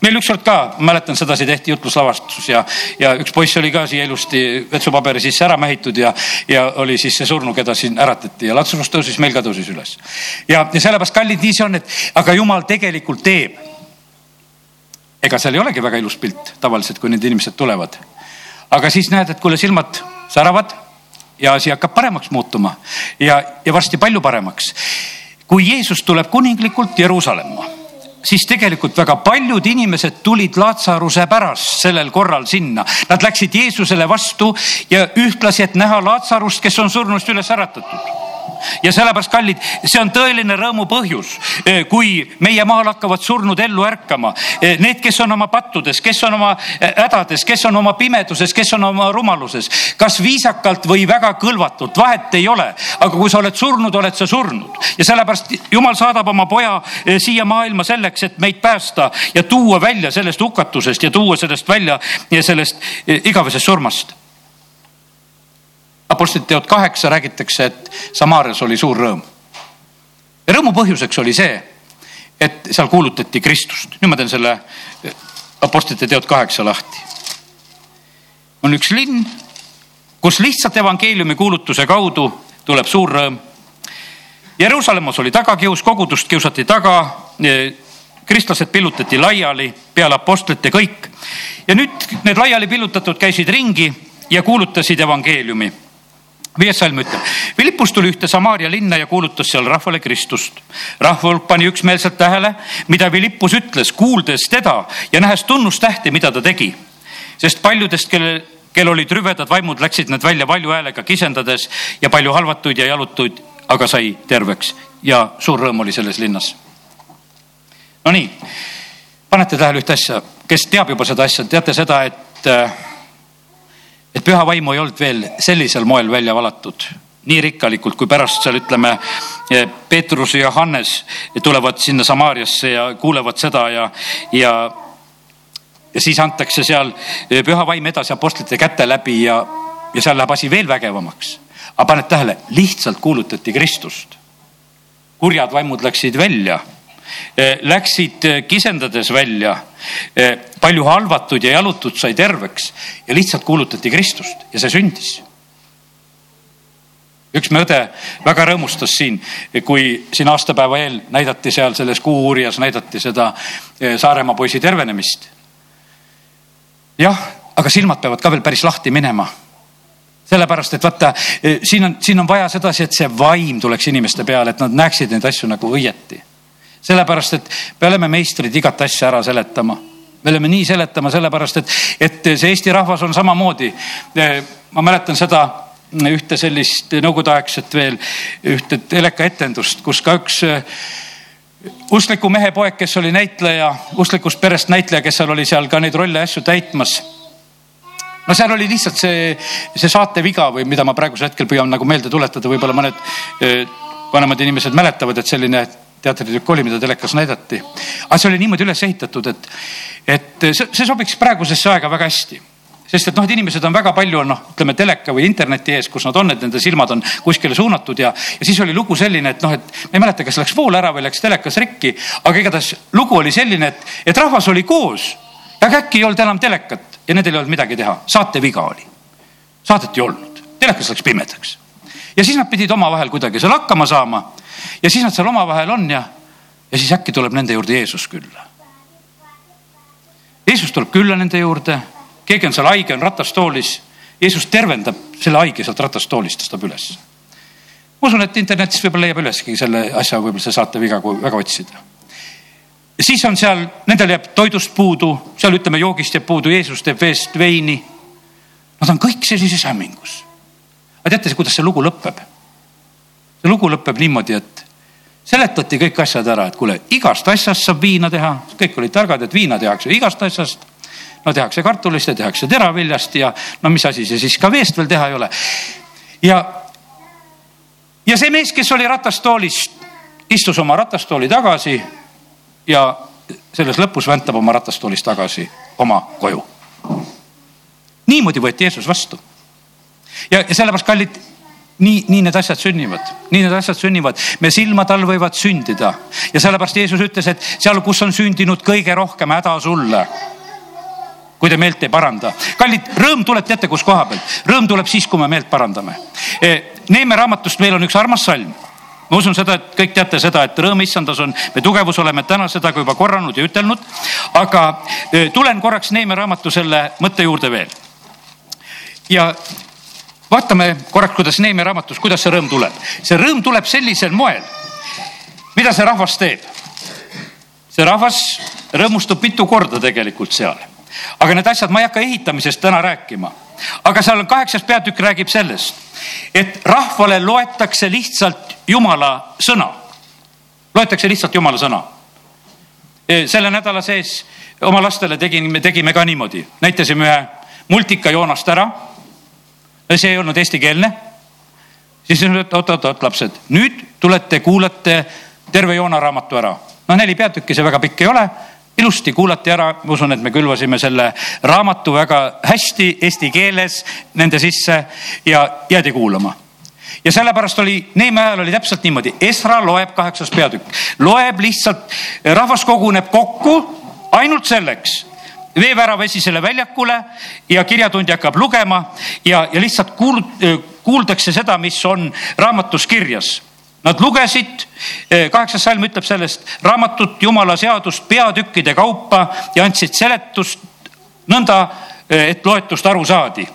meil ükskord ka, mäletan, sedasi tehti jutluslavastus ja, ja üks poiss oli ka siia ilusti vetsupaberi sisse ära mähitud ja, ja oli siis see surnu, keda siin äratati ja Latsurus tõusis, meil ka tõusis üles. ja, ja sellepärast, kallid, nii see on, et aga jumal tegelikult teeb. Ega seal ei olegi väga ilus pilt tavaliselt, kui need inimesed tulevad. aga siis näed, et kuule, silmad säravad ja asi hakkab paremaks muutuma ja, ja varsti palju paremaks. kui Jeesus tuleb kuninglikult Jeruusalemma siis tegelikult väga paljud inimesed tulid Laatsaruse pärast sellel korral sinna. Nad läksid Jeesusele vastu ja ühtlasi, et näha Laatsarust, kes on surnust üles äratatud ja sellepärast, kallid, see on tõeline rõõmu põhjus, eh, kui meie maal hakkavad surnud ellu ärkama. Eh, need, kes on oma pattudes, kes on oma eh, hädades, kes on oma pimeduses, kes on oma rumaluses, kas viisakalt või väga kõlvatult, vahet ei ole. aga kui sa oled surnud, oled sa surnud ja sellepärast jumal saadab oma poja siia maailma selleks, et meid päästa ja tuua välja sellest hukatusest ja tuua sellest välja sellest igavesest surmast Apostlite teod kaheksa räägitakse, et Samaarias oli suur rõõm. ja rõõmu põhjuseks oli see, et seal kuulutati Kristust. nüüd ma teen selle eh, Apostlite teod kaheksa lahti. on üks linn, kus lihtsalt evangeeliumi kuulutuse kaudu tuleb suur rõõm. Jeruusalemmas oli tagakius, kogudust kiusati taga, eh, kristlased pillutati laiali peale apostlite kõik ja nüüd need laiali pillutatud käisid ringi ja kuulutasid evangeeliumi viies salm ütleb, Philippus tuli ühte Samaaria linna ja kuulutas seal rahvale Kristust. rahva hulk pani üksmeelselt tähele, mida Philippus ütles, kuuldes teda ja nähes tunnustähti, mida ta tegi. sest paljudest, kellel, kel olid rüvedad vaimud, läksid nad välja valju häälega kisendades ja palju halvatuid ja jalutuid, aga sai terveks ja suur rõõm oli selles linnas. Nonii, panete tähele ühte asja, kes teab juba seda asja, teate seda, et äh, et püha vaimu ei olnud veel sellisel moel välja valatud nii rikkalikult, kui pärast seal ütleme, Peetrus ja Johannes tulevad sinna Samaariasse ja kuulevad seda ja, ja, ja siis antakse seal püha vaim edasi apostlite käte läbi ja, ja seal läheb asi veel vägevamaks. aga paned tähele, lihtsalt kuulutati Kristust. kurjad vaimud läksid välja Eh, läksid eh, kisendades välja. Eh, palju halvatud ja jalutud sai terveks ja lihtsalt kuulutati Kristust ja see sündis üks me õde väga rõõmustas siin, kui siin aastapäeva eel näidati seal selles Kuu-Uurjas näidati seda Saaremaa poisi tervenemist. jah, aga silmad peavad ka veel päris lahti minema. sellepärast, et vaata, siin on, siin on vaja sedasi, et see vaim tuleks inimeste peale, et nad näeksid neid asju nagu õieti sellepärast, et me oleme meistrid igat asja ära seletama. me oleme nii seletama sellepärast, et, et see Eesti rahvas on samamoodi. ma mäletan seda ühte sellist nõukogudeaegset veel ühte telekaetendust, kus ka üks äh, uskliku mehe poeg, kes oli näitleja, usklikust perest näitleja, kes seal oli seal ka neid rolle asju täitmas no seal oli lihtsalt see, see saate viga või mida ma praegusel hetkel püüan nagu meelde tuletada, võib-olla mõned äh, vanemad inimesed mäletavad, et selline teatritükk oli, mida telekas näidati. aga see oli niimoodi üles ehitatud, et, et see, see sobiks praegusesse aega väga hästi. Sest et noh, et inimesed on väga palju noh, ütleme teleka või interneti ees, kus nad on, et nende silmad on kuskile suunatud ja, ja siis oli lugu selline, et noh, et ma ei mäleta, kas läks vool ära või läks telekas rikki, aga igatahes lugu oli selline, et, et rahvas oli koos, aga äkki ei olnud enam telekat ja nendel ei olnud midagi teha, saateviga oli. Saadet ei olnud, telekas läks pimedaks. Ja siis nad pidid omavahel kuidagi seal hakkama saama ja siis nad seal omavahel on ja, ja siis äkki tuleb nende juurde Jeesus külla. Jeesus tuleb külla nende juurde, keegi on seal haige, on ratastoolis. Jeesus tervendab selle haige sealt ratastoolist, tõstab üles. ma usun, et internetis võib-olla leiab üleski selle asja, võib-olla see saateviga, kui väga otsida. siis on seal, nendel jääb toidust puudu, seal ütleme joogist jääb puudu, Jeesus teeb veest veini. Nad on kõik sellises hämmingus. aga teate, kuidas see lugu lõpeb? See lugu lõpeb niimoodi, et seletati kõik asjad ära, et kuule, igast asjast saab viina teha, kõik olid targad, et viina tehakse igast asjast. no tehakse kartulist ja tehakse teraviljast ja no mis asi see siis ka veest veel teha ei ole. ja, ja see mees, kes oli ratastoolis, istus oma ratastooli tagasi ja selles lõpus väntab oma ratastoolist tagasi oma koju. niimoodi võeti Jeesus vastu. ja, ja sellepärast, kallid, nii, nii need asjad sünnivad, nii need asjad sünnivad. me silmade all võivad sündida ja sellepärast Jeesus ütles, et seal, kus on sündinud kõige rohkem häda sulle kui te meelt ei paranda. kallid, rõõm tuleb, teate, kus koha pealt? rõõm tuleb siis, kui me meelt parandame. Neeme raamatust meil on üks armas salm ma usun seda, et kõik teate seda, et rõõm issandas on me tugevus, oleme täna seda ka juba korranud ja ütelnud. aga tulen korraks Neeme raamatu selle mõtte juurde veel. ja vaatame korraks, kuidas Neeme raamatus, kuidas see rõõm tuleb. see rõõm tuleb sellisel moel. mida see rahvas teeb? see rahvas rõõmustub mitu korda tegelikult seal. aga need asjad, ma ei hakka ehitamisest täna rääkima aga seal on kaheksas peatükk räägib sellest, et rahvale loetakse lihtsalt jumala sõna. loetakse lihtsalt jumala sõna. E, selle nädala sees oma lastele tegime, tegime ka niimoodi, näitasime ühe multika Joonast ära. See ei olnud eestikeelne. siis oot-oot-oot lapsed, nüüd tulete, kuulate terve Joona raamatu ära. noh, neli peatükki, see väga pikk ei ole. Ilusti kuulati ära, ma usun, et me külvasime selle raamatu väga hästi eesti keeles nende sisse ja jäädi kuulama. Ja sellepärast oli, Neeme ajal oli täpselt niimoodi, Esra loeb kaheksas peatükk, loeb lihtsalt, rahvas koguneb kokku ainult selleks, veevärava esisele väljakule ja kirjatundi hakkab lugema ja, ja lihtsalt kuul-, kuuldakse seda, mis on raamatus kirjas Nad lugesid, eh, kaheksas salm ütleb sellest raamatut, jumala seadust peatükkide kaupa ja andsid seletust nõnda, eh, et loetust aru saadi.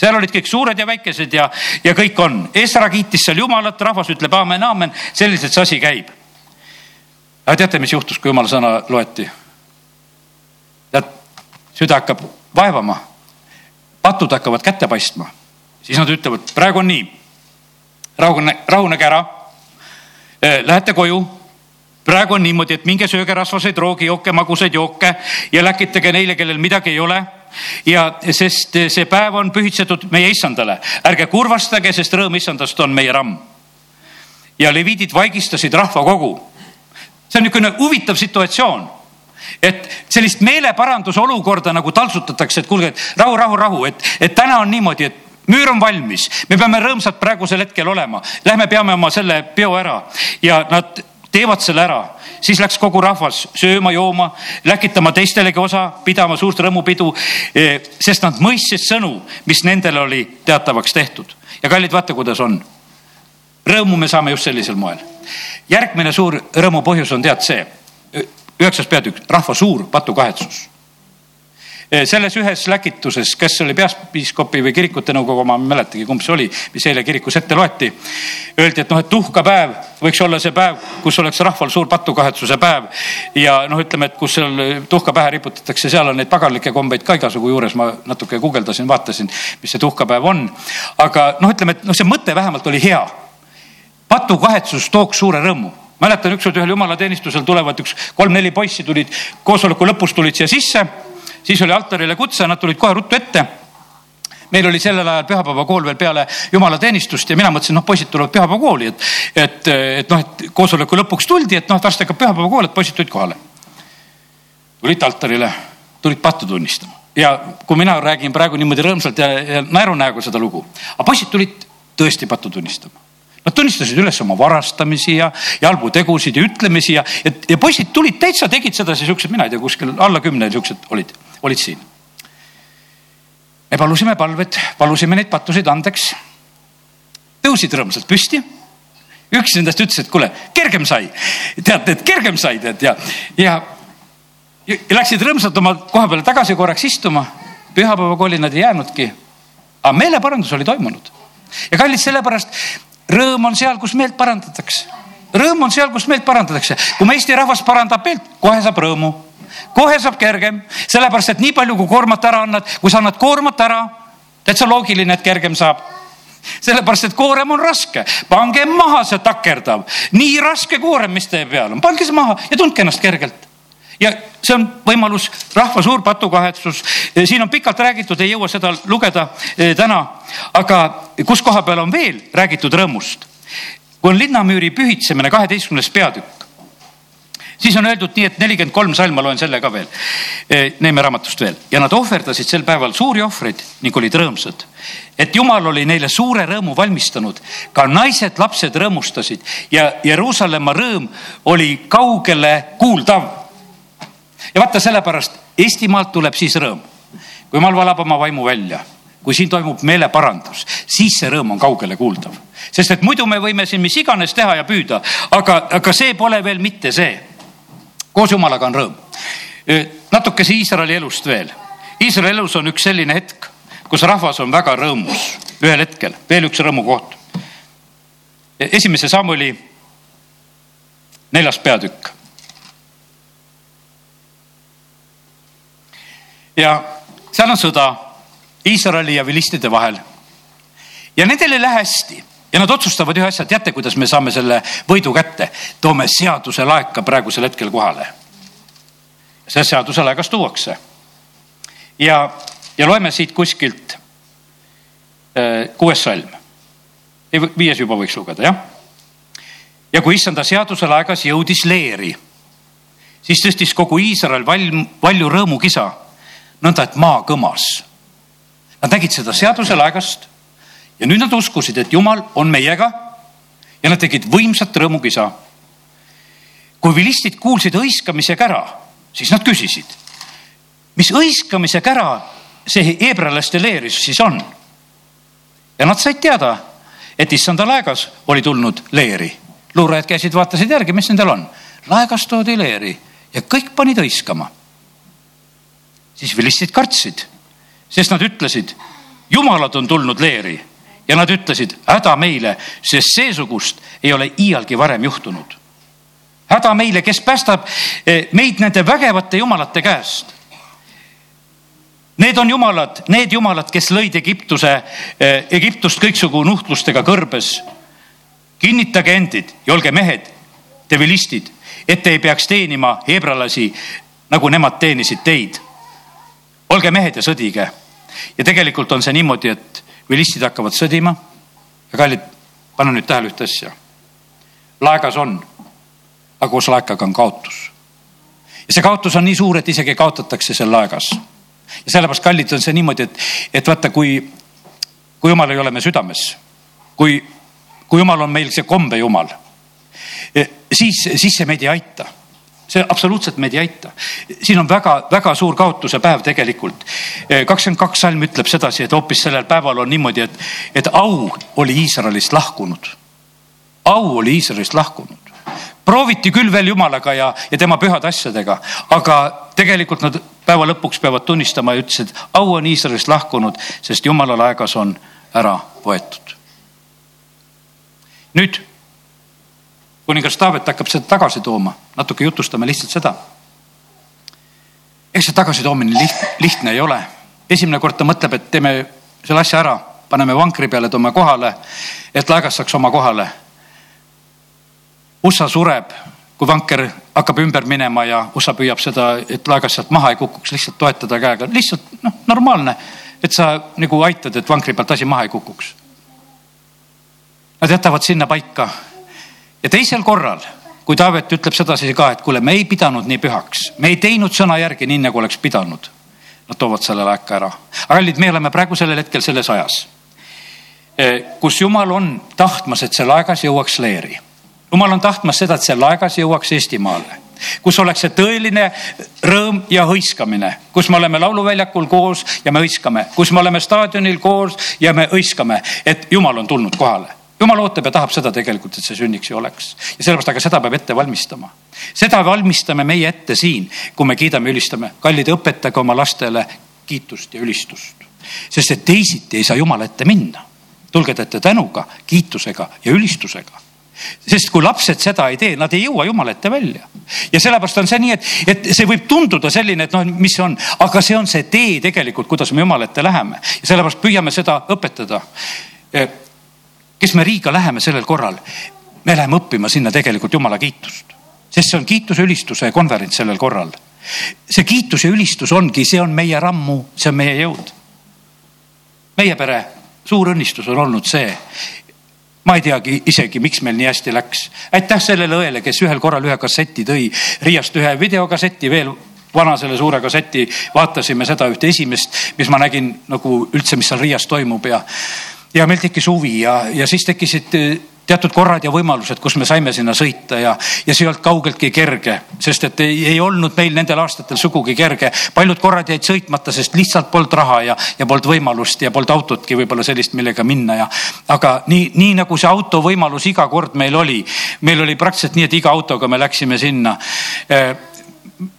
seal olid kõik suured ja väikesed ja, ja kõik on. Esra kiitis seal jumalat, rahvas ütleb aamen, aamen, selliselt see asi käib. aga teate, mis juhtus, kui jumala sõna loeti? Süda hakkab vaevama, patud hakkavad kätte paistma, siis nad ütlevad, praegu on nii, rahunege, rahunege ära. Äh, lähete koju. praegu on niimoodi, et minge sööge rasvaseid roogijooke, magusaid jooke ja läkitage neile, kellel midagi ei ole. Ja sest see päev on pühitsetud meie issandale, ärge kurvastage, sest rõõm issandast on meie ramm. ja leviidid vaigistasid rahvakogu. see on niisugune huvitav situatsioon et sellist meeleparandusolukorda nagu taltsutatakse, et kuulge, et rahu, rahu, rahu, et, et täna on niimoodi, et müür on valmis, me peame rõõmsad praegusel hetkel olema, lähme peame oma selle peo ära ja nad teevad selle ära, siis läks kogu rahvas sööma-jooma, läkitama teistelegi osa, pidama suurt rõõmupidu, eh, sest nad mõistsid sõnu, mis nendele oli teatavaks tehtud. ja kallid, vaata, kuidas on. rõõmu me saame just sellisel moel. järgmine suur rõõmu põhjus on tead see, üheksas peatükk, rahva suur patukahetsus selles ühes läkituses, kes oli peaspiiskopi või kirikute nõukogu oma, ma ei mäletagi, kumb see oli, mis eile kirikus ette loeti. Öeldi, et noh, et tuhkapäev võiks olla see päev, kus oleks rahval suur patukahetsuse päev. ja noh, ütleme, et kus seal tuhka pähe riputatakse, seal on neid paganlikke kombeid ka igasugu juures, ma natuke guugeldasin, vaatasin, mis see tuhkapäev on. aga noh, ütleme, et noh, see mõte vähemalt oli hea. patukahetsus tooks suure rõõmu mäletan ükskord ühel jumalateenistusel tulevad üks kolm-neli poissi tulid koosoleku lõpus tulid siia sisse siis oli altarile kutse, nad tulid kohe ruttu ette meil oli sellel ajal pühapäevakool veel peale jumalateenistust ja mina mõtlesin, noh, poisid tulevad pühapäevakooli, et, et, et noh, et koosoleku lõpuks tuldi, et noh, varsti hakkab pühapäevakool, et poisid tulid kohale. tulid altarile, tulid pattu tunnistama ja kui mina räägin praegu niimoodi rõõmsalt ja, ja naerunäoga seda lugu, aga poisid tulid tõesti pattu tunnistama. Nad tunnistasid üles oma varastamisi ja, ja halbutegusid ja ütlemisi ja, ja, ja poisid tulid täitsa, tegid sedasi siuksed, mina ei tea, kuskil alla kümne siuksed olid olid siin. me palusime palved, palusime neid pattusid andeks. tõusid rõõmsalt püsti. üks nendest ütles, et kuule, kergem sai. tead, et kergem sai, tead ja, ja, ja läksid rõõmsalt oma koha peale tagasi korraks istuma. pühapäevakooli nad ei jäänudki. aga meeleparandus oli toimunud ja kallid, sellepärast rõõm on seal, kus meelt parandatakse. Rõõm on seal, kus meelt parandatakse. kui me Eesti rahvas parandab meelt, kohe saab rõõmu, kohe saab kergem, sellepärast et nii palju, kui koormat ära annad, kui sa annad koormat ära, täitsa loogiline, et kergem saab. Sellepärast, et koorem on raske, pange maha see takerdav, nii raske koorem, mis teie peal on, pange see maha ja tundke ennast kergelt ja see on võimalus, rahva suur patukahetsus. siin on pikalt räägitud, ei jõua seda lugeda eh, täna, aga kus koha peal on veel räägitud rõõmust? kui on linnamüüri pühitsemine, kaheteistkümnes peatükk, siis on öeldud nii, et nelikümmend kolm salm, ma loen selle ka veel, eh, Neeme raamatust veel ja nad ohverdasid sel päeval suuri ohvreid ning olid rõõmsad. et jumal oli neile suure rõõmu valmistanud, ka naised, lapsed rõõmustasid ja Jeruusalemma rõõm oli kaugele kuuldav ja vaata, sellepärast Eestimaalt tuleb siis rõõm, kui jumal valab oma vaimu välja kui siin toimub meeleparandus, siis see rõõm on kaugele kuuldav. sest et muidu me võime siin mis iganes teha ja püüda, aga, aga see pole veel mitte see. koos jumalaga on rõõm. natukese Iisraeli elust veel. Iisraeli elus on üks selline hetk, kus rahvas on väga rõõmus ühel hetkel, veel üks rõõmukoht. esimese Samuli neljas peatükk ja seal on sõda Iisraeli ja vilistide vahel. ja nendel ei lähe hästi ja nad otsustavad ühe asja, teate, kuidas me saame selle võidu kätte, toome seaduse laeka praegusel hetkel kohale. see seaduse laegas tuuakse. ja, ja loeme siit kuskilt äh, kuues salm. viies juba võiks lugeda, jah. ja kui issanda seaduse laegas jõudis leeri, siis tõstis kogu Iisrael valm, valju rõõmukisa nõnda, et maa kõmas. Nad nägid seda seaduse laegast ja nüüd nad uskusid, et Jumal on meiega ja nad tegid võimsat rõõmukisa. kui vilistid kuulsid hõiskamise kära, siis nad küsisid, mis hõiskamise kära see heebrealaste leeris siis on? ja nad said teada, et issanda laegas oli tulnud leeri. luurajad käisid, vaatasid järgi, mis nendel on. laegas toodi leeri ja kõik panid hõiskama siis vilistid kartsid, sest nad ütlesid, jumalad on tulnud leeri ja nad ütlesid häda meile, sest seesugust ei ole iialgi varem juhtunud. häda meile, kes päästab eh, meid nende vägevate jumalate käest. Need on jumalad, need jumalad, kes lõid Egiptuse, eh, Egiptust kõiksugu nuhtlustega kõrbes. kinnitage endid ja olge mehed, te vilistid, et te ei peaks teenima hebralasi, nagu nemad teenisid teid olge mehed ja sõdige. ja tegelikult on see niimoodi, et vilistid hakkavad sõdima. ja kallid, pane nüüd tähele ühte asja. laegas on, aga koos laekaga on kaotus. ja see kaotus on nii suur, et isegi kaotatakse seal laegas. ja sellepärast, kallid, on see niimoodi, et, et vaata, kui, kui jumal ei ole me südames, kui, kui jumal on meil see kombejumal, eh, siis, siis see meid ei aita see absoluutselt meid ei aita. siin on väga-väga suur kaotuse päev tegelikult. kakskümmend kaks salm ütleb sedasi, et hoopis sellel päeval on niimoodi, et, et au oli Iisraelist lahkunud. au oli Iisraelist lahkunud prooviti küll veel jumalaga ja, ja tema pühade asjadega, aga tegelikult nad päeva lõpuks peavad tunnistama ja ütlesid, au on Iisraelist lahkunud, sest jumala laegas on ära võetud. nüüd kuningas Taavet hakkab seda tagasi tooma, natuke jutustame lihtsalt seda. eks see tagasitoomine liht, lihtne ei ole. esimene kord ta mõtleb, et teeme selle asja ära, paneme vankri peale, toome kohale, et laegas saaks oma kohale. USA sureb, kui vanker hakkab ümber minema ja USA püüab seda, et laegas sealt maha ei kukuks, lihtsalt toetada käega, lihtsalt noh, normaalne, et sa nagu aitad, et vankri pealt asi maha ei kukuks. Nad jätavad sinna paika ja teisel korral, kui Taavet ütleb sedasi ka, et kuule, me ei pidanud nii pühaks, me ei teinud sõna järgi nii, nagu oleks pidanud. Nad toovad selle laeka ära. kallid, me oleme praegu sellel hetkel selles ajas, e, kus jumal on tahtmas, et see laegas jõuaks leeri. jumal on tahtmas seda, et see laegas jõuaks Eestimaale kus oleks see tõeline rõõm ja hõiskamine, kus me oleme lauluväljakul koos ja me hõiskame, kus me oleme staadionil koos ja me hõiskame, et jumal on tulnud kohale jumal ootab ja tahab seda tegelikult, et see sünniks ja oleks. ja sellepärast, aga seda peab ette valmistama. seda valmistame meie ette siin, kui me kiidame, ülistame. kallid, õpetage oma lastele kiitust ja ülistust. sest et teisiti ei saa Jumala ette minna. tulge teete tänuga, kiitusega ja ülistusega. sest kui lapsed seda ei tee, nad ei jõua jumala ette välja. ja sellepärast on see nii, et, et see võib tunduda selline, et noh, mis on, aga see on see tee tegelikult, kuidas me jumala ette läheme ja sellepärast püüame seda õpetada. Kes me Riiga läheme sellel korral, me läheme õppima sinna tegelikult jumala kiitust, sest see on kiituse ülistuse konverents sellel korral. see kiitus ja ülistus ongi, see on meie rammu, see on meie jõud. meie pere suur õnnistus on olnud see, ma ei teagi isegi, miks meil nii hästi läks. aitäh sellele õele, kes ühel korral ühe kasseti tõi, Riiast ühe videokasseti veel vana selle suure kasseti, vaatasime seda ühte esimest, mis ma nägin nagu üldse, mis seal Riias toimub ja, ja meil tekkis huvi ja, ja siis tekkisid teatud korrad ja võimalused, kus me saime sinna sõita ja, ja see ei olnud kaugeltki kerge, sest et ei, ei olnud meil nendel aastatel sugugi kerge. paljud korrad jäid sõitmata, sest lihtsalt polnud raha ja, ja polnud võimalust ja polnud autotki võib-olla sellist, millega minna ja. aga nii, nii nagu see auto võimalus iga kord meil oli, meil oli praktiliselt nii, et iga autoga me läksime sinna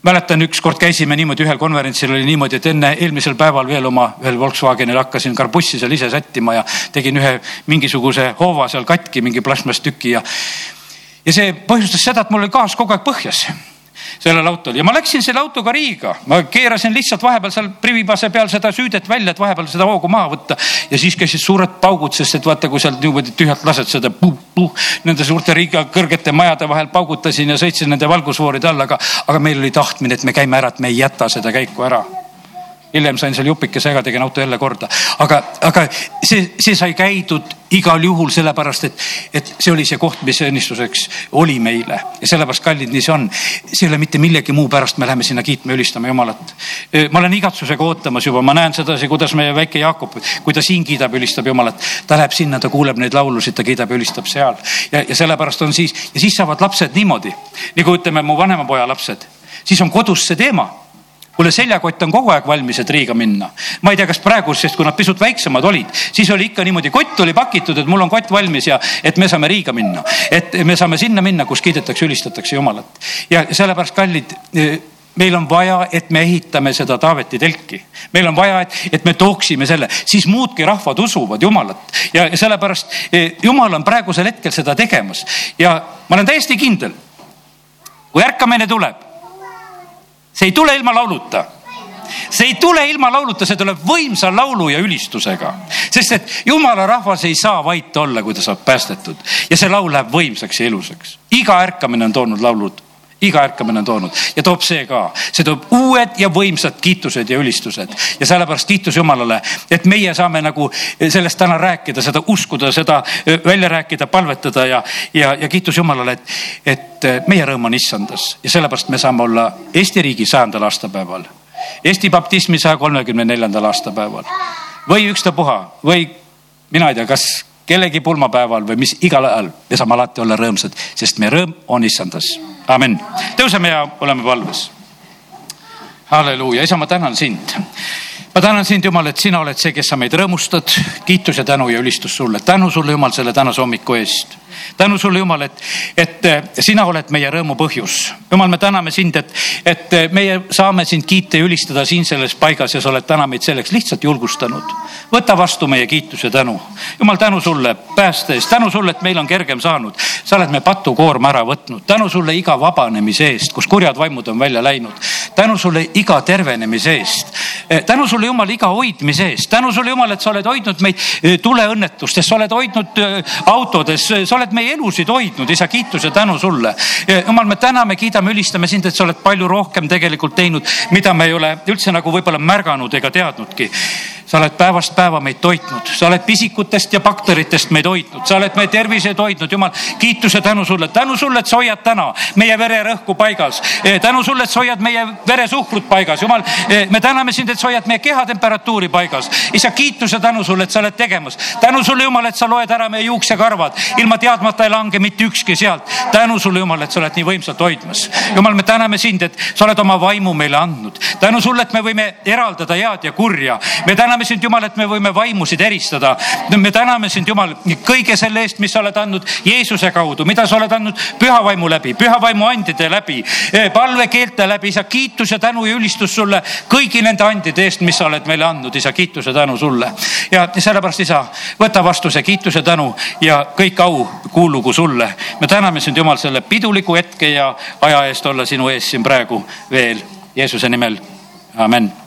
mäletan, ükskord käisime niimoodi ühel konverentsil oli niimoodi, et enne eelmisel päeval veel oma ühel Volkswagenil hakkasin karbussi seal ise sättima ja tegin ühe mingisuguse hoova seal katki, mingi plastmasstüki ja. ja see põhjustas seda, et mul oli gaas kogu aeg põhjas sellel autol. Ja ma läksin selle autoga Riiga, ma keerasin lihtsalt vahepeal seal privipase peal seda süüdet välja, et vahepeal seda hoogu maha võtta. ja siis käisid suured paugud, sest et vaata, kui sealt niimoodi tühjalt lased seda puh-puh nende suurte Riiga kõrgete majade vahel paugutasin ja sõitsin nende valgusfooride all, aga, aga meil oli tahtmine, et me käime ära, et me ei jäta seda käiku ära hiljem sain seal jupikese ära, tegin auto jälle korda, aga, aga see, see sai käidud igal juhul sellepärast, et, et see oli see koht, mis õnnistuseks oli meile. Ja sellepärast, kallid, nii see on. see ei ole mitte millegi muu pärast, me läheme sinna kiitma, ülistama Jumalat. ma olen igatsusega ootamas juba, ma näen sedasi, kuidas meie väike Jaakob, kui ta siin kiidab, ülistab Jumalat, ta läheb sinna, ta kuuleb neid laulusid, ta kiidab ja ülistab seal. Ja, ja sellepärast on siis ja siis saavad lapsed niimoodi. Nagu ütleme, mu vanema poja lapsed, siis on kodus see teema kuule, seljakott on kogu aeg valmis, et Riiga minna. ma ei tea, kas praegu, sest kui nad pisut väiksemad olid, siis oli ikka niimoodi, kott oli pakitud, et mul on kott valmis ja et me saame Riiga minna. et me saame sinna minna, kus kiidetakse, ülistatakse Jumalat. ja sellepärast, kallid eh, meil on vaja, et me ehitame seda Taaveti telki. meil on vaja, et, et me tooksime selle, siis muudki rahvad usuvad Jumalat ja, sellepärast eh, Jumal on praegusel hetkel seda tegemas ja ma olen täiesti kindel. kui ärkamine tuleb see ei tule ilma lauluta. See ei tule ilma lauluta, see tuleb võimsa laulu ja ülistusega, sest et jumala rahvas ei saa vait olla, kui ta saab päästetud. Ja see laul läheb võimsaks ja ilusaks. iga ärkamine on toonud laulud iga ärkamine on toonud. Ja toob see ka, see toob uued ja võimsad kiitused ja ülistused. Ja sellepärast kiitus Jumalale, et meie saame nagu sellest täna rääkida, seda uskuda, seda välja rääkida, palvetada ja, ja, ja kiitus Jumalale, et, et meie rõõm on issandas. Ja sellepärast me saame olla Eesti riigi sajandal aastapäeval, Eesti baptismi saja kolmekümne neljandal aastapäeval. Või ükstapuha. Või mina ei tea, kas kellegi pulmapäeval või mis igal ajal, me saame alati olla rõõmsad, sest meie rõõm on issandas. amin. tõuseme ja oleme valves. halleluuja, isa, ma tänan sind ma tänan sind, Jumal, et sina oled see, kes sa meid rõõmustad. kiitus ja tänu ja ülistus sulle. tänu sulle, Jumal, selle tänase hommiku eest. Tänu sulle, Jumal, et, et sina oled meie rõõmu põhjus. Jumal, me täname sind, et, et meie saame sind kiita ja ülistada siin selles paigas ja sa oled täna meid selleks lihtsalt julgustanud. võta vastu meie kiitus ja tänu. Jumal, tänu sulle pääste eest, tänu sulle, et meil on kergem saanud. sa oled me patukoorma ära võtnud. tänu sulle iga vabanemise eest, kus kurjad vaimud on välja läinud. tänu sulle iga tervenemise eest. tänu sulle Jumal, iga hoidmise eest. tänu sulle, Jumal, et sa oled hoidnud meid eh, tuleõnnetustes, sa oled hoidnud eh, autodes, sa oled meie elusid hoidnud, isa, kiitus ja tänu sulle. Jumal, me täname, kiidame, ülistame sind, et sa oled palju rohkem tegelikult teinud, mida me ei ole üldse nagu võib-olla märganud ega teadnudki sa oled päevast päeva meid toitnud, sa oled pisikutest ja bakteritest meid hoidnud, sa oled meie terviseid hoidnud, jumal, kiituse tänu sulle, tänu sulle, et sa hoiad täna meie vererõhku paigas. Eh, tänu sulle, et sa hoiad meie veresuhkrut paigas, jumal, eh, me täname sind, et sa hoiad meie kehatemperatuuri paigas. isa, kiituse tänu sulle, et sa oled tegemas. tänu sulle, Jumal, et sa loed ära meie juuksekarvad, ilma teadmata ei lange mitte ükski sealt. tänu sulle, Jumal, et sa oled nii võimsalt hoidmas. Jumal, me täname sind, et sa oled oma vaimu meile andnud. tänu sulle, et me võime eraldada head ja kurja. me täname täname sind, Jumal, et me võime vaimusid eristada. me täname sind, Jumal, kõige selle eest, mis sa oled andnud Jeesuse kaudu, mida sa oled andnud püha vaimu läbi, püha vaimu andide läbi, palvekeelte läbi, isa, kiitus ja tänu ja ülistus sulle kõigi nende andide eest, mis sa oled meile andnud, isa, kiitus ja tänu sulle. ja sellepärast, isa, võta vastu see kiitus ja tänu ja kõik au kuulugu sulle. me täname sind, Jumal, selle piduliku hetke ja aja eest olla sinu ees siin praegu veel Jeesuse nimel, amen